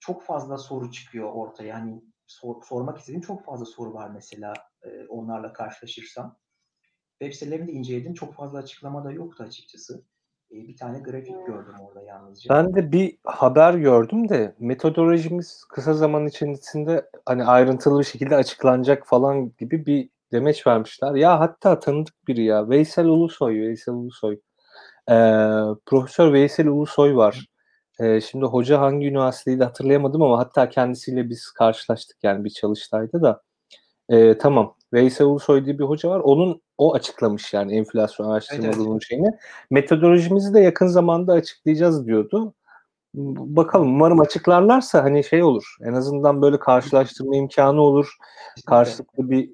çok fazla soru çıkıyor ortaya. Yani sor, sormak istediğim çok fazla soru var mesela e, onlarla karşılaşırsam. Web sitelerini de inceledim. Çok fazla açıklama da yoktu açıkçası. E, bir tane grafik gördüm orada yalnızca. Ben de bir haber gördüm de metodolojimiz kısa zaman içerisinde hani ayrıntılı bir şekilde açıklanacak falan gibi bir demeç vermişler. Ya hatta tanıdık biri ya. Veysel Ulusoy, Veysel Ulusoy. Ee, Profesör Veysel Ulusoy var. Ee, şimdi hoca hangi üniversiteydi hatırlayamadım ama hatta kendisiyle biz karşılaştık yani bir çalıştayda da. Ee, tamam. Veysel Ulusoy diye bir hoca var. Onun o açıklamış yani enflasyon araştırmalarının evet, şeyini. Metodolojimizi de yakın zamanda açıklayacağız diyordu. Bakalım umarım açıklarlarsa hani şey olur. En azından böyle karşılaştırma imkanı olur. Karşılıklı bir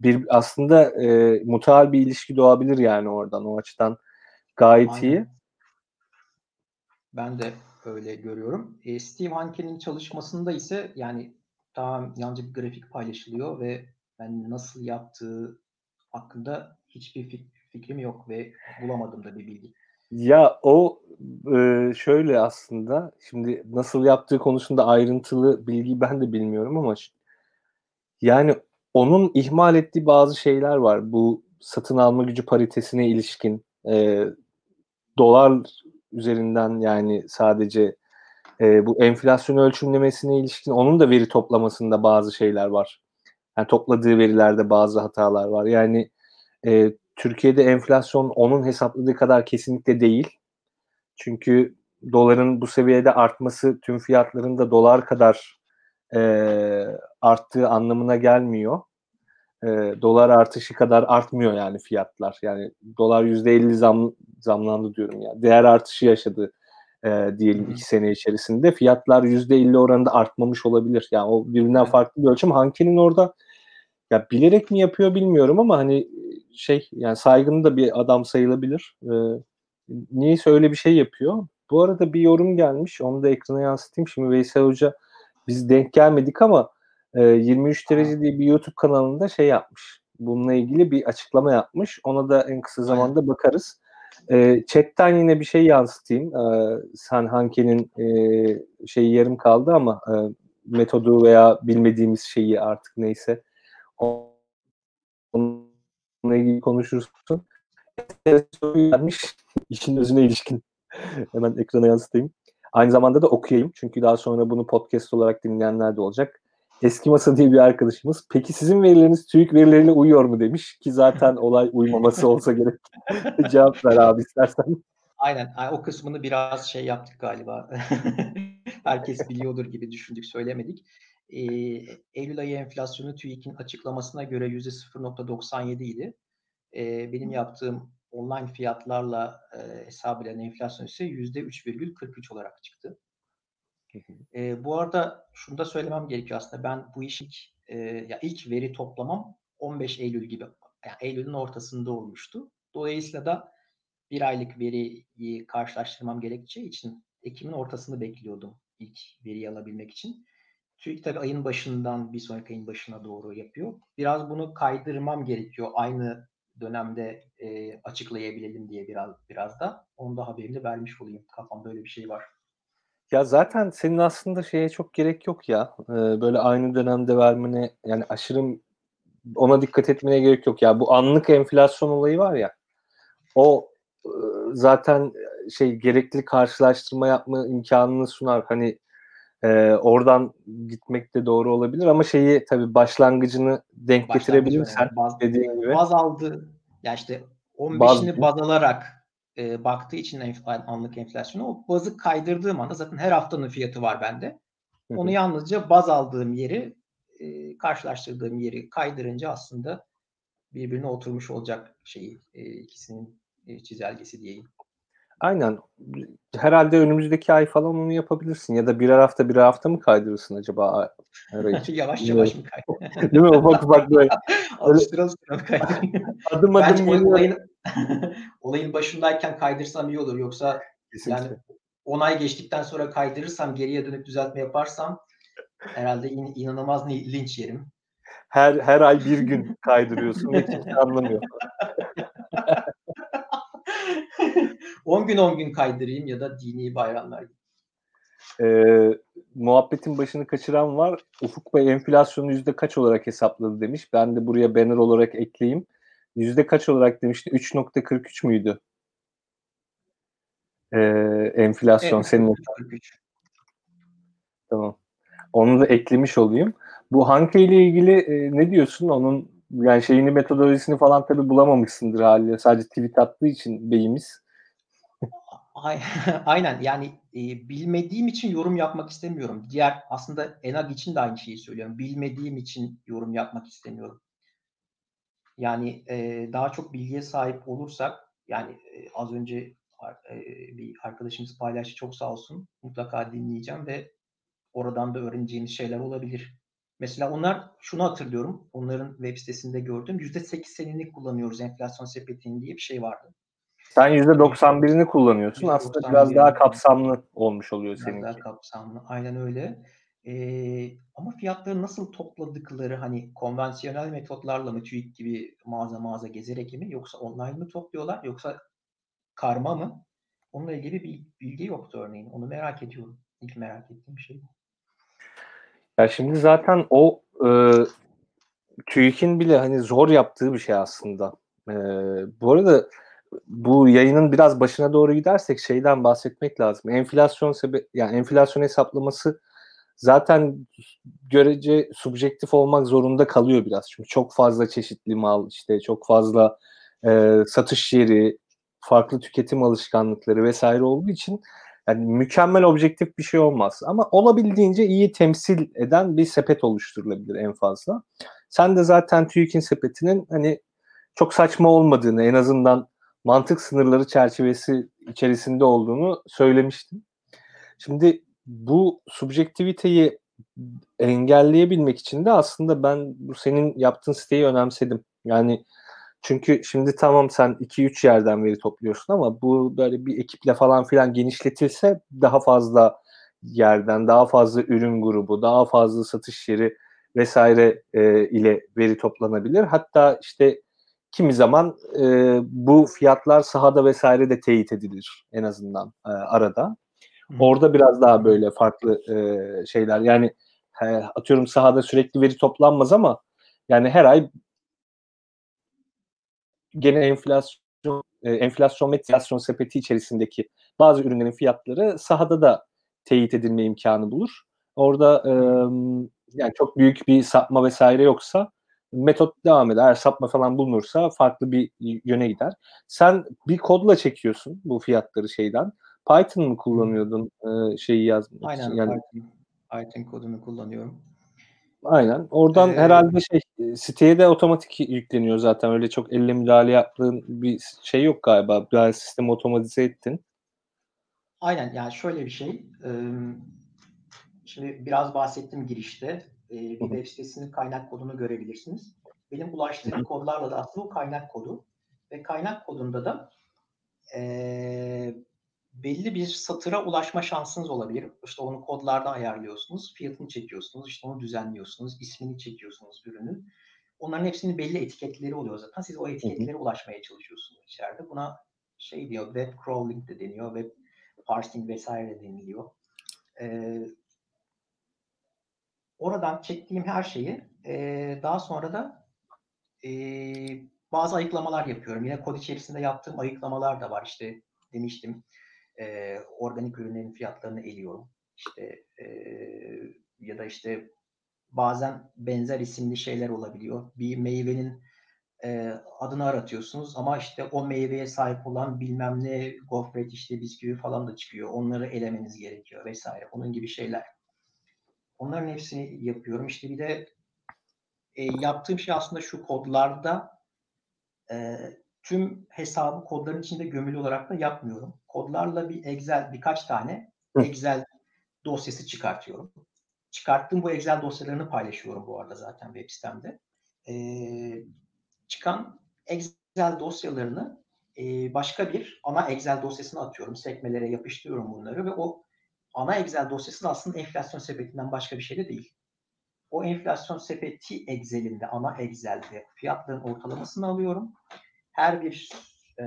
bir aslında e, mutual bir ilişki doğabilir yani oradan o açıdan gayet Aynen. iyi. Ben de öyle görüyorum. E, Steve Hanke'nin çalışmasında ise yani daha yalnızca bir grafik paylaşılıyor ve ben nasıl yaptığı hakkında hiçbir fikrim yok ve bulamadım da bir bilgi. Ya o e, şöyle aslında şimdi nasıl yaptığı konusunda ayrıntılı bilgi ben de bilmiyorum ama yani onun ihmal ettiği bazı şeyler var. Bu satın alma gücü paritesine ilişkin e, dolar üzerinden yani sadece e, bu enflasyon ölçümlemesine ilişkin onun da veri toplamasında bazı şeyler var. Yani topladığı verilerde bazı hatalar var. Yani e, Türkiye'de enflasyon onun hesapladığı kadar kesinlikle değil. Çünkü doların bu seviyede artması tüm fiyatların da dolar kadar e, arttığı anlamına gelmiyor. E, dolar artışı kadar artmıyor yani fiyatlar. Yani dolar %50 zam, zamlandı diyorum ya. Değer artışı yaşadı e, diyelim iki sene içerisinde. Fiyatlar %50 oranında artmamış olabilir. Yani o birbirinden farklı bir ölçüm. Hanki'nin orada ya bilerek mi yapıyor bilmiyorum ama hani şey yani saygın da bir adam sayılabilir. E, niyeyse öyle bir şey yapıyor. Bu arada bir yorum gelmiş. Onu da ekrana yansıtayım. Şimdi Veysel Hoca biz denk gelmedik ama e, 23 derece diye bir YouTube kanalında şey yapmış. Bununla ilgili bir açıklama yapmış. Ona da en kısa zamanda bakarız. E, chatten yine bir şey yansıtayım. E, San Hanke'nin e, şeyi yarım kaldı ama e, metodu veya bilmediğimiz şeyi artık neyse onunla ilgili konuşursun. Gelmiş işin özüne ilişkin. Hemen ekrana yansıtayım. Aynı zamanda da okuyayım. Çünkü daha sonra bunu podcast olarak dinleyenler de olacak. Eski Masa diye bir arkadaşımız. Peki sizin verileriniz TÜİK verileriyle uyuyor mu demiş ki zaten olay uymaması olsa gerek. Cevap ver abi istersen. Aynen. O kısmını biraz şey yaptık galiba. Herkes biliyordur gibi düşündük, söylemedik. Ee, Eylül ayı enflasyonu TÜİK'in açıklamasına göre %0.97 idi. Ee, benim yaptığım online fiyatlarla e, hesap edilen enflasyon ise %3,43 olarak çıktı. E, bu arada şunu da söylemem gerekiyor aslında. Ben bu işin e, ya ilk veri toplamam 15 Eylül gibi. Yani Eylül'ün ortasında olmuştu. Dolayısıyla da bir aylık veriyi karşılaştırmam gerekeceği için Ekim'in ortasını bekliyordum ilk veriyi alabilmek için. TÜİK tabii ayın başından bir sonraki ayın başına doğru yapıyor. Biraz bunu kaydırmam gerekiyor aynı dönemde e, açıklayabilelim diye biraz biraz da onu da haberini vermiş olayım. Kafamda öyle bir şey var. Ya zaten senin aslında şeye çok gerek yok ya. Ee, böyle aynı dönemde vermene yani aşırı ona dikkat etmene gerek yok ya. Bu anlık enflasyon olayı var ya. O e, zaten şey gerekli karşılaştırma yapma imkanını sunar. Hani e, oradan gitmek de doğru olabilir ama şeyi tabii başlangıcını denk getirebilirsen baz, dediğin gibi. Baz aldı. Ya işte 15'ini baz, baz alarak e, baktığı için enf- anlık enflasyonu o bazı kaydırdığım anda zaten her haftanın fiyatı var bende. Onu yalnızca baz aldığım yeri e, karşılaştırdığım yeri kaydırınca aslında birbirine oturmuş olacak şeyi e, ikisinin e, çizelgesi diyeyim. Aynen. Herhalde önümüzdeki ay falan onu yapabilirsin. Ya da birer hafta birer hafta mı kaydırırsın acaba? yavaş yavaş mı kaydırırsın? Değil mi? Ufak ufak böyle. alıştır alıştır adım adım Bence olayın, olayın başındayken kaydırsam iyi olur. Yoksa Kesinlikle. yani 10 ay geçtikten sonra kaydırırsam geriye dönüp düzeltme yaparsam herhalde in, inanılmaz linç yerim. Her her ay bir gün kaydırıyorsun ve kimse anlamıyor. 10 gün 10 gün kaydırayım ya da dini bayramlar gibi. Ee, muhabbetin başını kaçıran var. Ufuk Bey enflasyonu yüzde kaç olarak hesapladı demiş. Ben de buraya banner olarak ekleyeyim. Yüzde kaç olarak demişti? 3.43 müydü? Ee, enflasyon evet, senin. 43. Tamam. Onu da eklemiş olayım. Bu Hanke ile ilgili e, ne diyorsun? Onun yani şeyini metodolojisini falan tabi bulamamışsındır haliyle. Sadece tweet attığı için beyimiz. Aynen yani e, bilmediğim için yorum yapmak istemiyorum. Diğer aslında Enag için de aynı şeyi söylüyorum. Bilmediğim için yorum yapmak istemiyorum. Yani e, daha çok bilgiye sahip olursak yani e, az önce e, bir arkadaşımız paylaştı çok sağ olsun. Mutlaka dinleyeceğim ve oradan da öğreneceğimiz şeyler olabilir. Mesela onlar şunu hatırlıyorum. Onların web sitesinde gördüm. %8 senini kullanıyoruz enflasyon sepetinin diye bir şey vardı. Sen %91'ini kullanıyorsun. %91 Aslında biraz daha kapsamlı olmuş oluyor. Biraz daha kapsamlı. Aynen öyle. Ee, ama fiyatları nasıl topladıkları hani konvansiyonel metotlarla mı TÜİK gibi mağaza mağaza gezerek mi yoksa online mı topluyorlar yoksa karma mı? Onunla ilgili bir bilgi yoktu örneğin. Onu merak ediyorum. İlk merak ettiğim şey bu. Ya şimdi zaten o e, TÜİK'in bile hani zor yaptığı bir şey aslında. E, bu arada bu yayının biraz başına doğru gidersek şeyden bahsetmek lazım. Enflasyon sebe yani enflasyon hesaplaması zaten görece subjektif olmak zorunda kalıyor biraz. Çünkü çok fazla çeşitli mal işte çok fazla e, satış yeri, farklı tüketim alışkanlıkları vesaire olduğu için yani mükemmel objektif bir şey olmaz. Ama olabildiğince iyi temsil eden bir sepet oluşturulabilir en fazla. Sen de zaten TÜİK'in sepetinin hani çok saçma olmadığını en azından mantık sınırları çerçevesi içerisinde olduğunu söylemiştin. Şimdi bu subjektiviteyi engelleyebilmek için de aslında ben bu senin yaptığın siteyi önemsedim. Yani çünkü şimdi tamam sen 2-3 yerden veri topluyorsun ama bu böyle bir ekiple falan filan genişletilse daha fazla yerden, daha fazla ürün grubu, daha fazla satış yeri vesaire e, ile veri toplanabilir. Hatta işte kimi zaman e, bu fiyatlar sahada vesaire de teyit edilir en azından e, arada. Orada biraz daha böyle farklı e, şeyler yani e, atıyorum sahada sürekli veri toplanmaz ama yani her ay gene enflasyon e, enflasyon ve enflasyon sepeti içerisindeki bazı ürünlerin fiyatları sahada da teyit edilme imkanı bulur. Orada e, yani çok büyük bir sapma vesaire yoksa metot devam eder. Sapma falan bulunursa farklı bir yöne gider. Sen bir kodla çekiyorsun bu fiyatları şeyden. Python mı kullanıyordun e, şeyi yazmak Aynen, için? Yani, Python, Python kodunu kullanıyorum. Aynen. Oradan ee, herhalde şey siteye de otomatik yükleniyor zaten. Öyle çok elle müdahale yaptığın bir şey yok galiba. Daha sistemi otomatize ettin. Aynen. Yani şöyle bir şey. Şimdi biraz bahsettim girişte. Bir web sitesinin kaynak kodunu görebilirsiniz. Benim ulaştığım kodlarla da aslında o kaynak kodu. Ve kaynak kodunda da belli bir satıra ulaşma şansınız olabilir. İşte onu kodlarda ayarlıyorsunuz, fiyatını çekiyorsunuz, işte onu düzenliyorsunuz, ismini çekiyorsunuz ürünün. Onların hepsinin belli etiketleri oluyor zaten. Siz o etiketlere ulaşmaya çalışıyorsunuz içeride. Buna şey diyor, web crawling de deniyor, web parsing vesaire deniliyor. Ee, oradan çektiğim her şeyi e, daha sonra da e, bazı ayıklamalar yapıyorum. Yine kod içerisinde yaptığım ayıklamalar da var. İşte demiştim e, organik ürünlerin fiyatlarını eliyorum. İşte e, ya da işte bazen benzer isimli şeyler olabiliyor. Bir meyvenin e, adını aratıyorsunuz ama işte o meyveye sahip olan bilmem ne gofret işte bisküvi falan da çıkıyor. Onları elemeniz gerekiyor vesaire. Onun gibi şeyler. Onların hepsini yapıyorum. İşte bir de e, yaptığım şey aslında şu kodlarda e, tüm hesabı kodların içinde gömülü olarak da yapmıyorum. Kodlarla bir Excel birkaç tane Excel dosyası çıkartıyorum. Çıkarttığım bu Excel dosyalarını paylaşıyorum bu arada zaten web sitemde. Ee, çıkan Excel dosyalarını e, başka bir ana Excel dosyasına atıyorum. Sekmelere yapıştırıyorum bunları ve o ana Excel dosyası da aslında enflasyon sepetinden başka bir şey de değil. O enflasyon sepeti Excel'inde, ana Excel'de fiyatların ortalamasını alıyorum. Her bir e,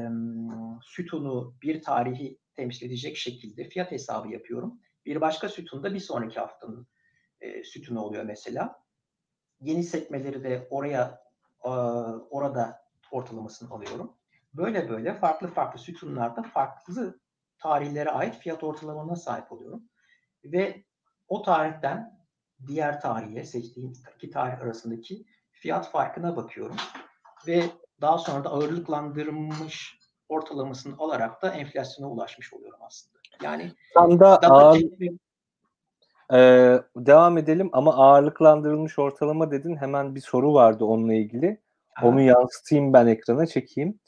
sütunu bir tarihi temsil edecek şekilde fiyat hesabı yapıyorum. Bir başka sütunda bir sonraki haftanın e, sütunu oluyor mesela. Yeni sekmeleri de oraya e, orada ortalamasını alıyorum. Böyle böyle farklı farklı sütunlarda farklı tarihlere ait fiyat ortalamalarına sahip oluyorum. Ve o tarihten diğer tarihe seçtiğim iki tarih arasındaki fiyat farkına bakıyorum. Ve daha sonra da ağırlıklandırılmış ortalamasını alarak da enflasyona ulaşmış oluyorum aslında. Yani tam da ağır, ee, devam edelim ama ağırlıklandırılmış ortalama dedin. Hemen bir soru vardı onunla ilgili. Ha. Onu yansıtayım ben ekrana çekeyim.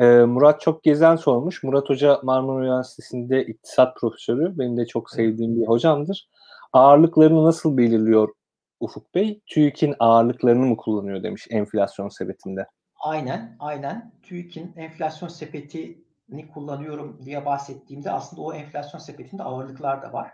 Ee, Murat Çok Gezen sormuş. Murat Hoca Marmara Üniversitesi'nde iktisat profesörü. Benim de çok sevdiğim bir hocamdır. Ağırlıklarını nasıl belirliyor Ufuk Bey? TÜİK'in ağırlıklarını mı kullanıyor demiş enflasyon sepetinde. Aynen, aynen. TÜİK'in enflasyon sepetini kullanıyorum diye bahsettiğimde aslında o enflasyon sepetinde ağırlıklar da var.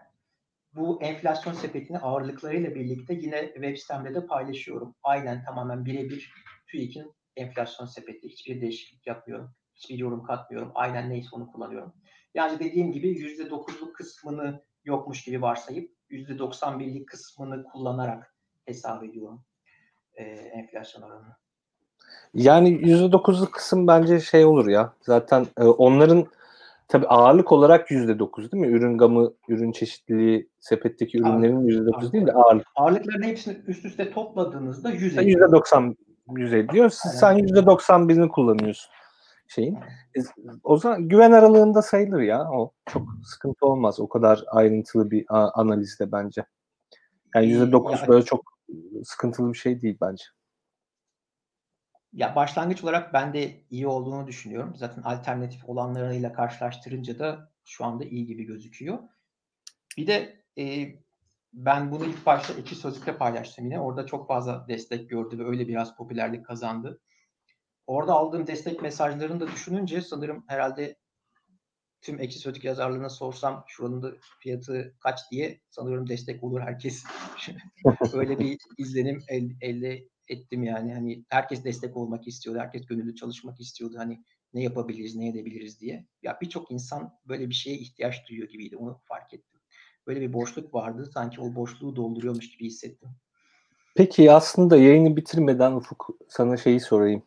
Bu enflasyon sepetini ağırlıklarıyla birlikte yine web sitemde de paylaşıyorum. Aynen tamamen birebir TÜİK'in enflasyon sepeti. Hiçbir değişiklik yapmıyorum. Hiçbir yorum katmıyorum. Aynen neyse onu kullanıyorum. Yani dediğim gibi %9'luk kısmını yokmuş gibi varsayıp %91'lik kısmını kullanarak hesap ediyorum e, enflasyon oranını. Yani %9'luk kısım bence şey olur ya. Zaten e, onların tabii ağırlık olarak %9 değil mi? Ürün gamı, ürün çeşitliliği, sepetteki ürünlerin %9 değil de ağırlık. Ağırlıkların hepsini üst üste topladığınızda %100 ediyor. %90 100 ediyor. Sen %91'ini kullanıyorsun şeyin. E, o zaman güven aralığında sayılır ya. O çok sıkıntı olmaz. O kadar ayrıntılı bir analizde bence. Yani %9 böyle çok sıkıntılı bir şey değil bence. Ya başlangıç olarak ben de iyi olduğunu düşünüyorum. Zaten alternatif olanlarıyla karşılaştırınca da şu anda iyi gibi gözüküyor. Bir de e, ben bunu ilk başta iki sözlükte paylaştım yine. Orada çok fazla destek gördü ve öyle biraz popülerlik kazandı. Orada aldığım destek mesajlarını da düşününce sanırım herhalde tüm ekşi sözlük yazarlarına sorsam şuranın da fiyatı kaç diye sanıyorum destek olur herkes. öyle bir izlenim el, elde ettim yani. Hani herkes destek olmak istiyordu. Herkes gönüllü çalışmak istiyordu. Hani ne yapabiliriz, ne edebiliriz diye. Ya birçok insan böyle bir şeye ihtiyaç duyuyor gibiydi. Onu fark ettim. Böyle bir boşluk vardı. Sanki o boşluğu dolduruyormuş gibi hissettim. Peki aslında yayını bitirmeden Ufuk sana şeyi sorayım.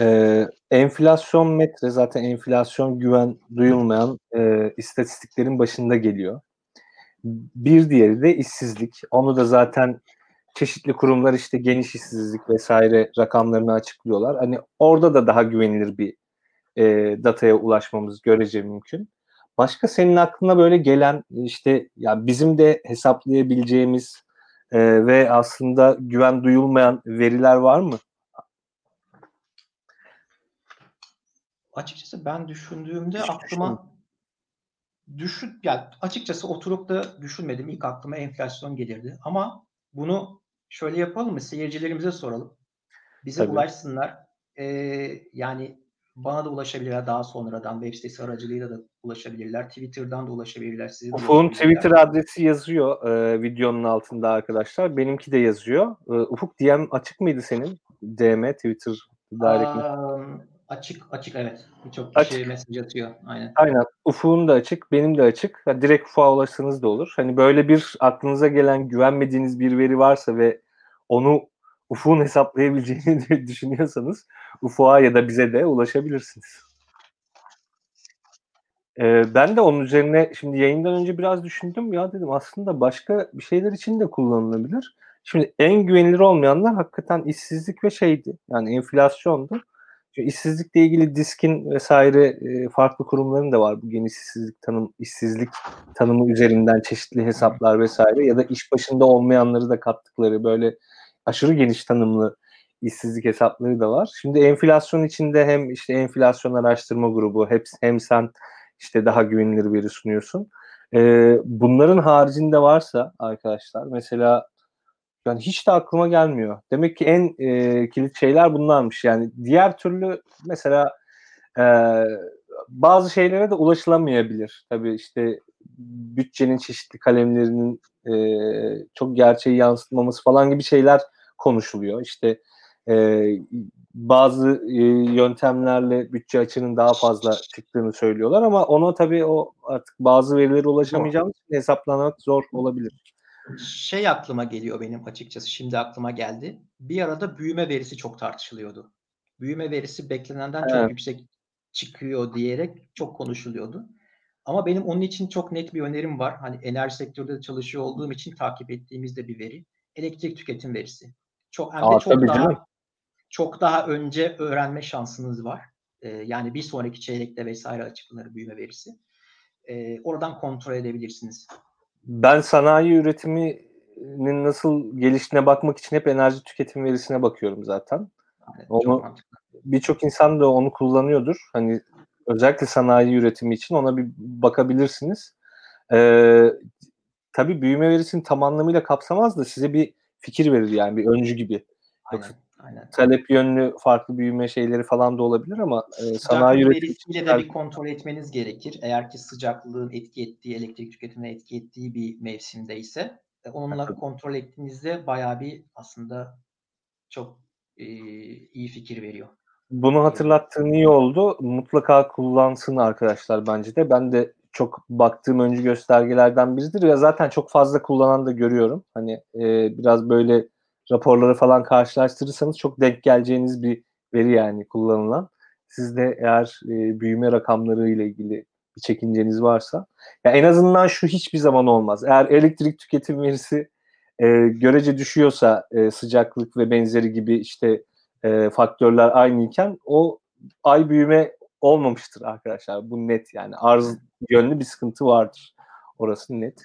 Ee, enflasyon metre zaten enflasyon güven duyulmayan e, istatistiklerin başında geliyor. Bir diğeri de işsizlik. Onu da zaten çeşitli kurumlar işte geniş işsizlik vesaire rakamlarını açıklıyorlar. Hani orada da daha güvenilir bir e, dataya ulaşmamız görece mümkün. Başka senin aklına böyle gelen işte ya bizim de hesaplayabileceğimiz e, ve aslında güven duyulmayan veriler var mı? Açıkçası ben düşündüğümde Hiç aklıma düşün yani açıkçası oturup da düşünmedim. İlk aklıma enflasyon gelirdi. Ama bunu şöyle yapalım mı? Seyircilerimize soralım. Bize Tabii. ulaşsınlar. Ee, yani bana da ulaşabilirler daha sonradan. Web sitesi aracılığıyla da ulaşabilirler. Twitter'dan da ulaşabilirler. Size de Ufuk'un Twitter adresi yazıyor e, videonun altında arkadaşlar. Benimki de yazıyor. E, Ufuk DM açık mıydı senin? DM, Twitter direct um, Açık, açık evet. Birçok kişi açık. mesaj atıyor. Aynen. Aynen. Ufuk'un da açık, benim de açık. Yani direkt Ufuk'a ulaşsanız da olur. Hani böyle bir aklınıza gelen güvenmediğiniz bir veri varsa ve onu Ufuk'un hesaplayabileceğini düşünüyorsanız Ufuk'a ya da bize de ulaşabilirsiniz. Ee, ben de onun üzerine şimdi yayından önce biraz düşündüm ya dedim aslında başka bir şeyler için de kullanılabilir. Şimdi en güvenilir olmayanlar hakikaten işsizlik ve şeydi. Yani enflasyondu. Çünkü işsizlikle ilgili diskin vesaire e, farklı kurumların da var. Bu geniş işsizlik tanım, işsizlik tanımı üzerinden çeşitli hesaplar vesaire ya da iş başında olmayanları da kattıkları böyle aşırı geniş tanımlı işsizlik hesapları da var. Şimdi enflasyon içinde hem işte enflasyon araştırma grubu hem, hem sen işte daha güvenilir veri sunuyorsun. Ee, bunların haricinde varsa arkadaşlar mesela yani hiç de aklıma gelmiyor. Demek ki en e, kilit şeyler bunlarmış. Yani diğer türlü mesela e, bazı şeylere de ulaşılamayabilir. Tabii işte bütçenin çeşitli kalemlerinin e, çok gerçeği yansıtmaması falan gibi şeyler konuşuluyor. İşte e, bazı e, yöntemlerle bütçe açının daha fazla çıktığını söylüyorlar ama ona tabii o artık bazı verilere ulaşamayacağımız için hesaplamak zor olabilir. Şey aklıma geliyor benim açıkçası şimdi aklıma geldi. Bir arada büyüme verisi çok tartışılıyordu. Büyüme verisi beklenenden evet. çok yüksek çıkıyor diyerek çok konuşuluyordu. Ama benim onun için çok net bir önerim var. Hani enerji sektöründe çalışıyor olduğum için takip ettiğimiz de bir veri. Elektrik tüketim verisi. Çok hem de Aa, çok daha canım. çok daha önce öğrenme şansınız var. Ee, yani bir sonraki çeyrekte vesaire açıklanır büyüme verisi. Ee, oradan kontrol edebilirsiniz ben sanayi üretiminin nasıl geliştiğine bakmak için hep enerji tüketim verisine bakıyorum zaten. Evet, onu birçok insan da onu kullanıyordur. Hani özellikle sanayi üretimi için ona bir bakabilirsiniz. Ee, tabii büyüme verisini tam anlamıyla kapsamaz da size bir fikir verir yani bir öncü gibi. Aynen. Aynen. Talep yönlü farklı büyüme şeyleri falan da olabilir ama e, sanayi üretimiyle de bir kontrol etmeniz gerekir. Eğer ki sıcaklığın etki ettiği, elektrik tüketimine etki ettiği bir mevsimde ise e, onunla evet. kontrol ettiğinizde bayağı bir aslında çok e, iyi fikir veriyor. Bunu hatırlattığın iyi oldu. Mutlaka kullansın arkadaşlar bence de. Ben de çok baktığım öncü göstergelerden biridir ve zaten çok fazla kullanan da görüyorum. Hani e, biraz böyle raporları falan karşılaştırırsanız çok denk geleceğiniz bir veri yani kullanılan. Sizde eğer e, büyüme rakamları ile ilgili bir çekinceniz varsa ya en azından şu hiçbir zaman olmaz. Eğer elektrik tüketim verisi e, görece düşüyorsa e, sıcaklık ve benzeri gibi işte e, faktörler aynıyken o ay büyüme olmamıştır arkadaşlar. Bu net yani arz yönlü bir sıkıntı vardır. Orası net.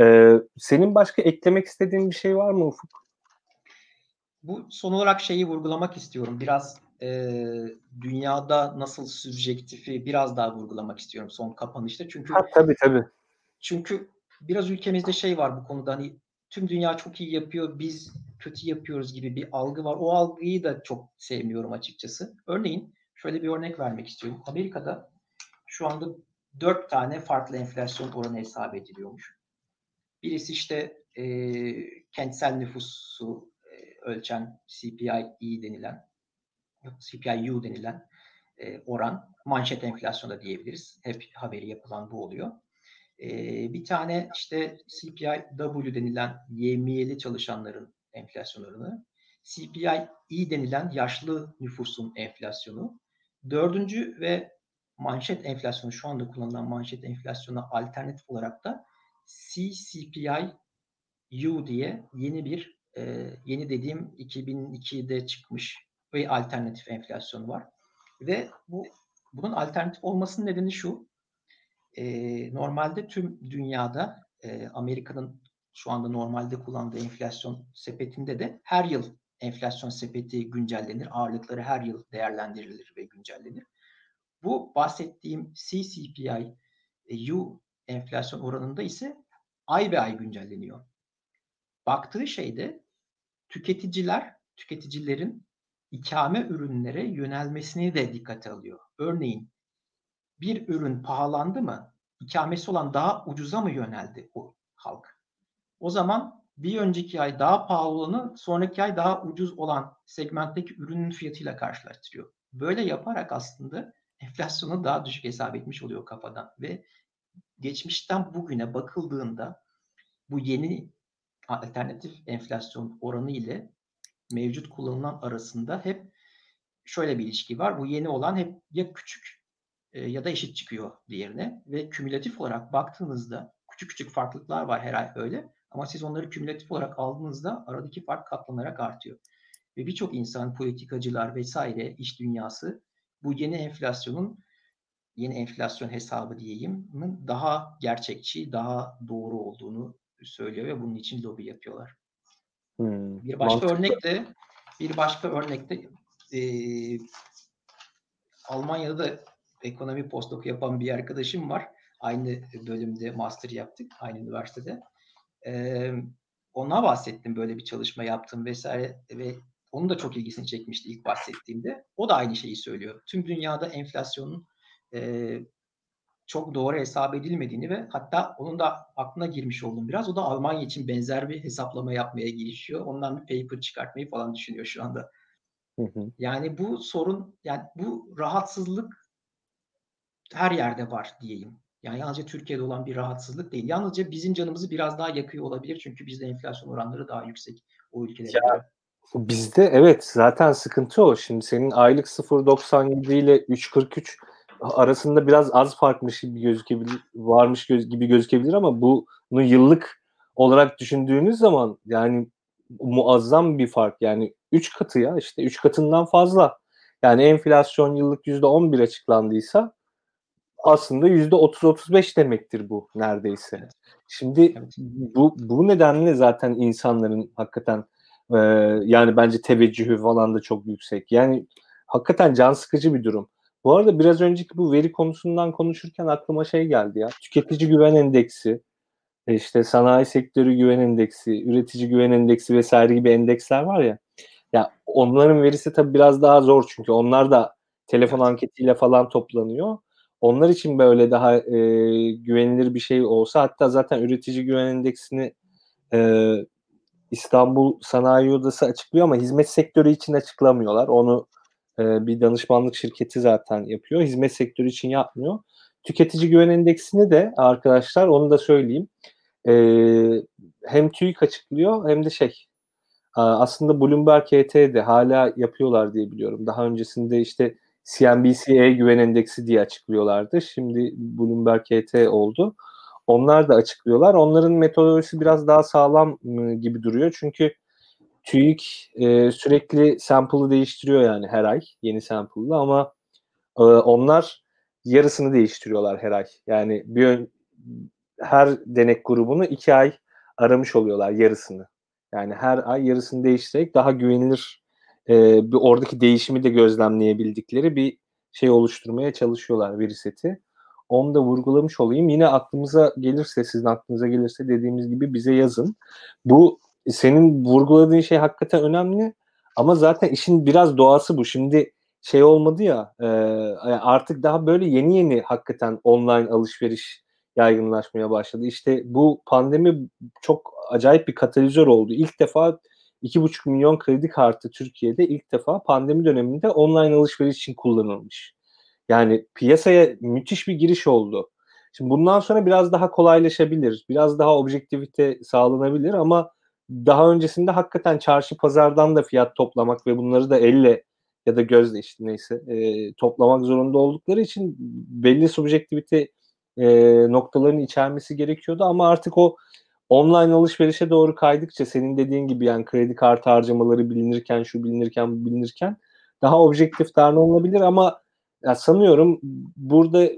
Ee, senin başka eklemek istediğin bir şey var mı Ufuk? Bu son olarak şeyi vurgulamak istiyorum. Biraz e, dünyada nasıl sübjektifi biraz daha vurgulamak istiyorum son kapanışta. Çünkü ha, tabii tabii. Çünkü biraz ülkemizde şey var bu konuda hani tüm dünya çok iyi yapıyor, biz kötü yapıyoruz gibi bir algı var. O algıyı da çok sevmiyorum açıkçası. Örneğin şöyle bir örnek vermek istiyorum. Amerika'da şu anda dört tane farklı enflasyon oranı hesap ediliyormuş. Birisi işte e, kentsel nüfusu ölçen CPI denilen CPI-U denilen e, oran manşet enflasyonda diyebiliriz. Hep haberi yapılan bu oluyor. Bir tane işte CPI-W denilen yemiyeli çalışanların enflasyon oranı. CPI-E denilen yaşlı nüfusun enflasyonu. Dördüncü ve manşet enflasyonu şu anda kullanılan manşet enflasyona alternatif olarak da CCPI-U diye yeni bir yeni dediğim 2002'de çıkmış ve alternatif enflasyon var. Ve bu bunun alternatif olmasının nedeni şu. E, normalde tüm dünyada e, Amerika'nın şu anda normalde kullandığı enflasyon sepetinde de her yıl enflasyon sepeti güncellenir. Ağırlıkları her yıl değerlendirilir ve güncellenir. Bu bahsettiğim CCPI U enflasyon oranında ise ay be ay güncelleniyor. Baktığı şeyde tüketiciler, tüketicilerin ikame ürünlere yönelmesini de dikkate alıyor. Örneğin bir ürün pahalandı mı, ikamesi olan daha ucuza mı yöneldi o halk? O zaman bir önceki ay daha pahalı olanı sonraki ay daha ucuz olan segmentteki ürünün fiyatıyla karşılaştırıyor. Böyle yaparak aslında enflasyonu daha düşük hesap etmiş oluyor kafadan ve geçmişten bugüne bakıldığında bu yeni alternatif enflasyon oranı ile mevcut kullanılan arasında hep şöyle bir ilişki var. Bu yeni olan hep ya küçük ya da eşit çıkıyor diğerine ve kümülatif olarak baktığınızda küçük küçük farklılıklar var her ay öyle ama siz onları kümülatif olarak aldığınızda aradaki fark katlanarak artıyor. Ve birçok insan, politikacılar vesaire, iş dünyası bu yeni enflasyonun yeni enflasyon hesabı diyeyim daha gerçekçi, daha doğru olduğunu söylüyor ve bunun için lobi yapıyorlar. Hmm, bir başka mantıklı. örnekte bir başka örnekte e, Almanya'da da ekonomi postdoc yapan bir arkadaşım var. Aynı bölümde master yaptık, aynı üniversitede. Ee, ona bahsettim böyle bir çalışma yaptım vesaire ve onun da çok ilgisini çekmişti ilk bahsettiğimde. O da aynı şeyi söylüyor. Tüm dünyada enflasyonun e, çok doğru hesap edilmediğini ve hatta onun da aklına girmiş oldum biraz. O da Almanya için benzer bir hesaplama yapmaya girişiyor. Ondan bir paper çıkartmayı falan düşünüyor şu anda. Hı hı. Yani bu sorun, yani bu rahatsızlık her yerde var diyeyim. Yani yalnızca Türkiye'de olan bir rahatsızlık değil. Yalnızca bizim canımızı biraz daha yakıyor olabilir. Çünkü bizde enflasyon oranları daha yüksek o ülkelere ya, Bizde evet zaten sıkıntı o. Şimdi senin aylık 0.97 ile 3.43 arasında biraz az farkmış gibi gözükebilir, varmış göz, gibi gözükebilir ama bunu yıllık olarak düşündüğünüz zaman yani muazzam bir fark. Yani 3 katı ya işte 3 katından fazla. Yani enflasyon yıllık %11 açıklandıysa aslında yüzde 30-35 demektir bu neredeyse. Şimdi bu bu nedenle zaten insanların hakikaten e, yani bence teveccühü falan da çok yüksek. Yani hakikaten can sıkıcı bir durum. Bu arada biraz önceki bu veri konusundan konuşurken aklıma şey geldi ya. Tüketici güven endeksi, işte sanayi sektörü güven endeksi, üretici güven endeksi vesaire gibi endeksler var ya. Ya onların verisi tabii biraz daha zor çünkü onlar da telefon anketiyle falan toplanıyor onlar için böyle daha e, güvenilir bir şey olsa hatta zaten üretici güven endeksini e, İstanbul Sanayi Odası açıklıyor ama hizmet sektörü için açıklamıyorlar. Onu e, bir danışmanlık şirketi zaten yapıyor. Hizmet sektörü için yapmıyor. Tüketici güven endeksini de arkadaşlar onu da söyleyeyim. E, hem TÜİK açıklıyor hem de şey aslında Bloomberg HT'de hala yapıyorlar diye biliyorum. Daha öncesinde işte CNBC'ye güven endeksi diye açıklıyorlardı. Şimdi Bloomberg KT oldu. Onlar da açıklıyorlar. Onların metodolojisi biraz daha sağlam ıı, gibi duruyor. Çünkü TÜİK e, sürekli sample'ı değiştiriyor yani her ay yeni sample'lı ama e, onlar yarısını değiştiriyorlar her ay. Yani bir ön, her denek grubunu iki ay aramış oluyorlar yarısını. Yani her ay yarısını değiştirerek daha güvenilir e, bir oradaki değişimi de gözlemleyebildikleri bir şey oluşturmaya çalışıyorlar veri seti. Onu da vurgulamış olayım. Yine aklımıza gelirse, sizin aklınıza gelirse dediğimiz gibi bize yazın. Bu senin vurguladığın şey hakikaten önemli. Ama zaten işin biraz doğası bu. Şimdi şey olmadı ya artık daha böyle yeni yeni hakikaten online alışveriş yaygınlaşmaya başladı. İşte bu pandemi çok acayip bir katalizör oldu. İlk defa 2,5 milyon kredi kartı Türkiye'de ilk defa pandemi döneminde online alışveriş için kullanılmış. Yani piyasaya müthiş bir giriş oldu. Şimdi bundan sonra biraz daha kolaylaşabilir, biraz daha objektivite sağlanabilir ama daha öncesinde hakikaten çarşı pazardan da fiyat toplamak ve bunları da elle ya da gözle işte neyse e, toplamak zorunda oldukları için belli subjektivite e, noktalarını içermesi gerekiyordu ama artık o online alışverişe doğru kaydıkça senin dediğin gibi yani kredi kartı harcamaları bilinirken şu bilinirken bu bilinirken daha objektif davranılabilir ama ya sanıyorum burada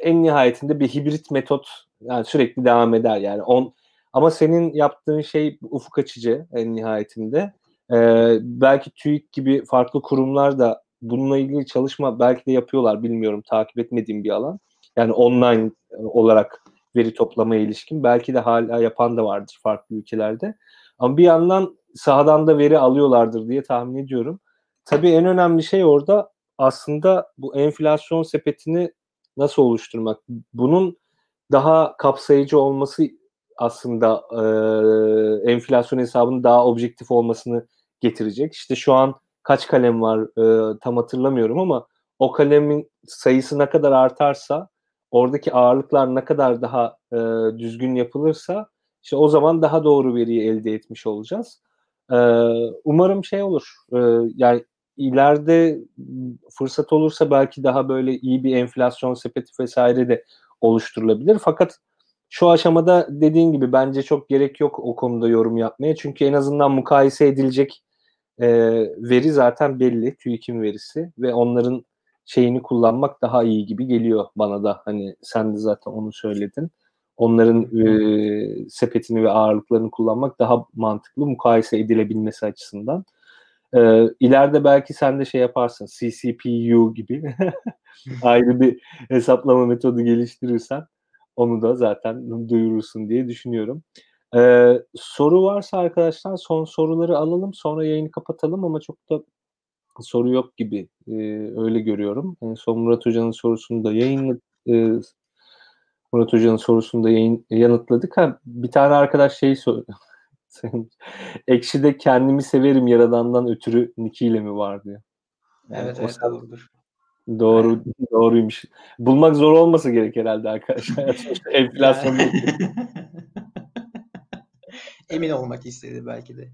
en nihayetinde bir hibrit metot yani sürekli devam eder yani on ama senin yaptığın şey ufuk açıcı en nihayetinde. Ee, belki TÜİK gibi farklı kurumlar da bununla ilgili çalışma belki de yapıyorlar bilmiyorum takip etmediğim bir alan. Yani online olarak veri toplamaya ilişkin. Belki de hala yapan da vardır farklı ülkelerde. Ama bir yandan sahadan da veri alıyorlardır diye tahmin ediyorum. Tabii en önemli şey orada aslında bu enflasyon sepetini nasıl oluşturmak? Bunun daha kapsayıcı olması aslında e, enflasyon hesabının daha objektif olmasını getirecek. İşte şu an kaç kalem var e, tam hatırlamıyorum ama o kalemin sayısı ne kadar artarsa oradaki ağırlıklar ne kadar daha e, düzgün yapılırsa işte o zaman daha doğru veriyi elde etmiş olacağız. E, umarım şey olur. E, yani ileride fırsat olursa belki daha böyle iyi bir enflasyon sepeti vesaire de oluşturulabilir. Fakat şu aşamada dediğin gibi bence çok gerek yok o konuda yorum yapmaya. Çünkü en azından mukayese edilecek e, veri zaten belli. TÜİK'in verisi ve onların şeyini kullanmak daha iyi gibi geliyor bana da. Hani sen de zaten onu söyledin. Onların e, sepetini ve ağırlıklarını kullanmak daha mantıklı mukayese edilebilmesi açısından. E, ileride belki sen de şey yaparsın CCPU gibi ayrı bir hesaplama metodu geliştirirsen onu da zaten duyurursun diye düşünüyorum. Ee, soru varsa arkadaşlar son soruları alalım sonra yayını kapatalım ama çok da soru yok gibi e, öyle görüyorum. En son Murat Hoca'nın sorusunu da yayınladık. E, Murat Hoca'nın sorusunu da yayın, yanıtladık. Ha, bir tane arkadaş şey sor Ekşi'de kendimi severim yaradandan ötürü Niki ile mi var diyor. Yani evet, evet sen... doğrudur. Doğru, Aynen. doğruymuş. Bulmak zor olmasa gerek herhalde arkadaşlar. Enflasyon. Emin olmak istedi belki de.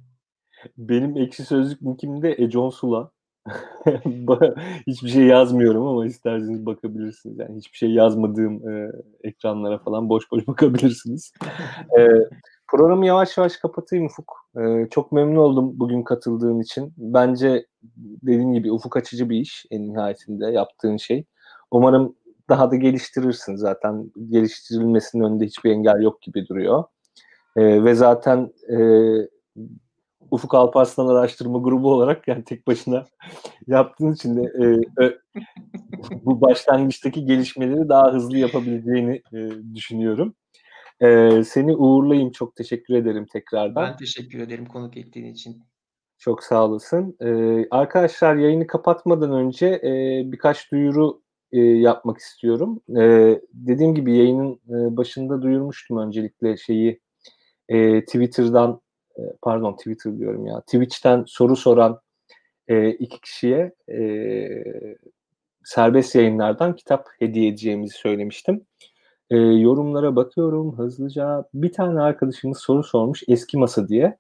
Benim ekşi sözlük nickimde Econ Sula. hiçbir şey yazmıyorum ama isterseniz bakabilirsiniz. Yani hiçbir şey yazmadığım e, ekranlara falan boş boş bakabilirsiniz. e, programı yavaş yavaş kapatayım Ufuk. E, çok memnun oldum bugün katıldığın için. Bence dediğim gibi ufuk açıcı bir iş en nihayetinde yaptığın şey. Umarım daha da geliştirirsin zaten. Geliştirilmesinin önünde hiçbir engel yok gibi duruyor. E, ve zaten e, Ufuk Alparslan Araştırma Grubu olarak yani tek başına yaptığın için de e, e, bu başlangıçtaki gelişmeleri daha hızlı yapabileceğini e, düşünüyorum. E, seni uğurlayayım. Çok teşekkür ederim tekrardan. Ben teşekkür ederim konuk ettiğin için. Çok sağ olasın. Ee, arkadaşlar yayını kapatmadan önce e, birkaç duyuru e, yapmak istiyorum. E, dediğim gibi yayının e, başında duyurmuştum öncelikle şeyi e, Twitter'dan e, pardon Twitter diyorum ya Twitch'ten soru soran e, iki kişiye e, serbest yayınlardan kitap hediye edeceğimizi söylemiştim. E, yorumlara bakıyorum hızlıca. Bir tane arkadaşımız soru sormuş eski masa diye.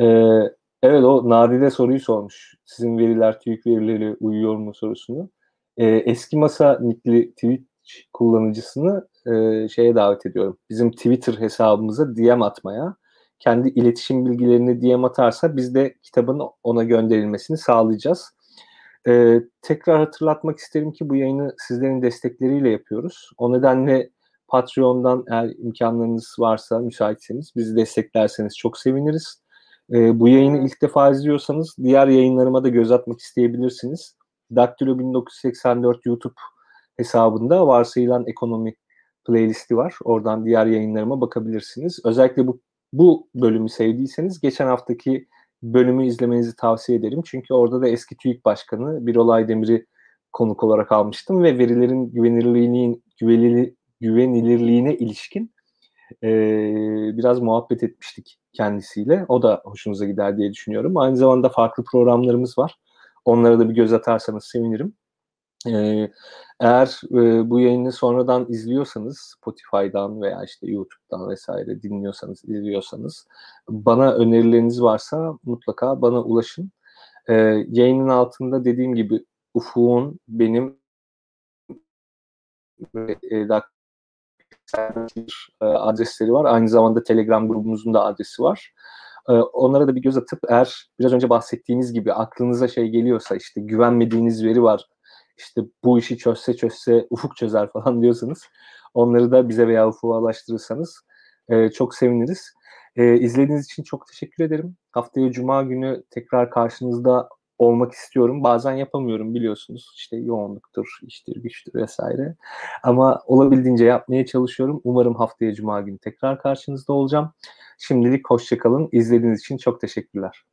E, evet o nadide soruyu sormuş. Sizin veriler TÜİK verileri uyuyor mu sorusunu. E, eski masa nickli Twitch kullanıcısını e, şeye davet ediyorum. Bizim Twitter hesabımıza DM atmaya. Kendi iletişim bilgilerini DM atarsa biz de kitabın ona gönderilmesini sağlayacağız. E, tekrar hatırlatmak isterim ki bu yayını sizlerin destekleriyle yapıyoruz. O nedenle Patreon'dan eğer imkanlarınız varsa, müsaitseniz bizi desteklerseniz çok seviniriz. E, bu yayını ilk defa izliyorsanız diğer yayınlarıma da göz atmak isteyebilirsiniz. Daktilo 1984 YouTube hesabında varsayılan ekonomi playlisti var. Oradan diğer yayınlarıma bakabilirsiniz. Özellikle bu bu bölümü sevdiyseniz geçen haftaki bölümü izlemenizi tavsiye ederim. Çünkü orada da eski TÜİK Başkanı Birolay Demir'i konuk olarak almıştım ve verilerin güvenilirliğinin güvenilir, güvenilirliğine ilişkin e, biraz muhabbet etmiştik kendisiyle. O da hoşunuza gider diye düşünüyorum. Aynı zamanda farklı programlarımız var. Onlara da bir göz atarsanız sevinirim. Ee, eğer e, bu yayını sonradan izliyorsanız Spotify'dan veya işte YouTube'dan vesaire dinliyorsanız, izliyorsanız bana önerileriniz varsa mutlaka bana ulaşın. Ee, yayının altında dediğim gibi Ufuk'un benim e, adresleri var. Aynı zamanda Telegram grubumuzun da adresi var. Onlara da bir göz atıp eğer biraz önce bahsettiğiniz gibi aklınıza şey geliyorsa işte güvenmediğiniz veri var işte bu işi çözse çözse ufuk çözer falan diyorsanız onları da bize veya ufuğa ulaştırırsanız e, çok seviniriz. E, izlediğiniz için çok teşekkür ederim. Haftaya Cuma günü tekrar karşınızda olmak istiyorum. Bazen yapamıyorum biliyorsunuz. İşte yoğunluktur, iştir, güçtür vesaire. Ama olabildiğince yapmaya çalışıyorum. Umarım haftaya Cuma günü tekrar karşınızda olacağım. Şimdilik hoşçakalın. İzlediğiniz için çok teşekkürler.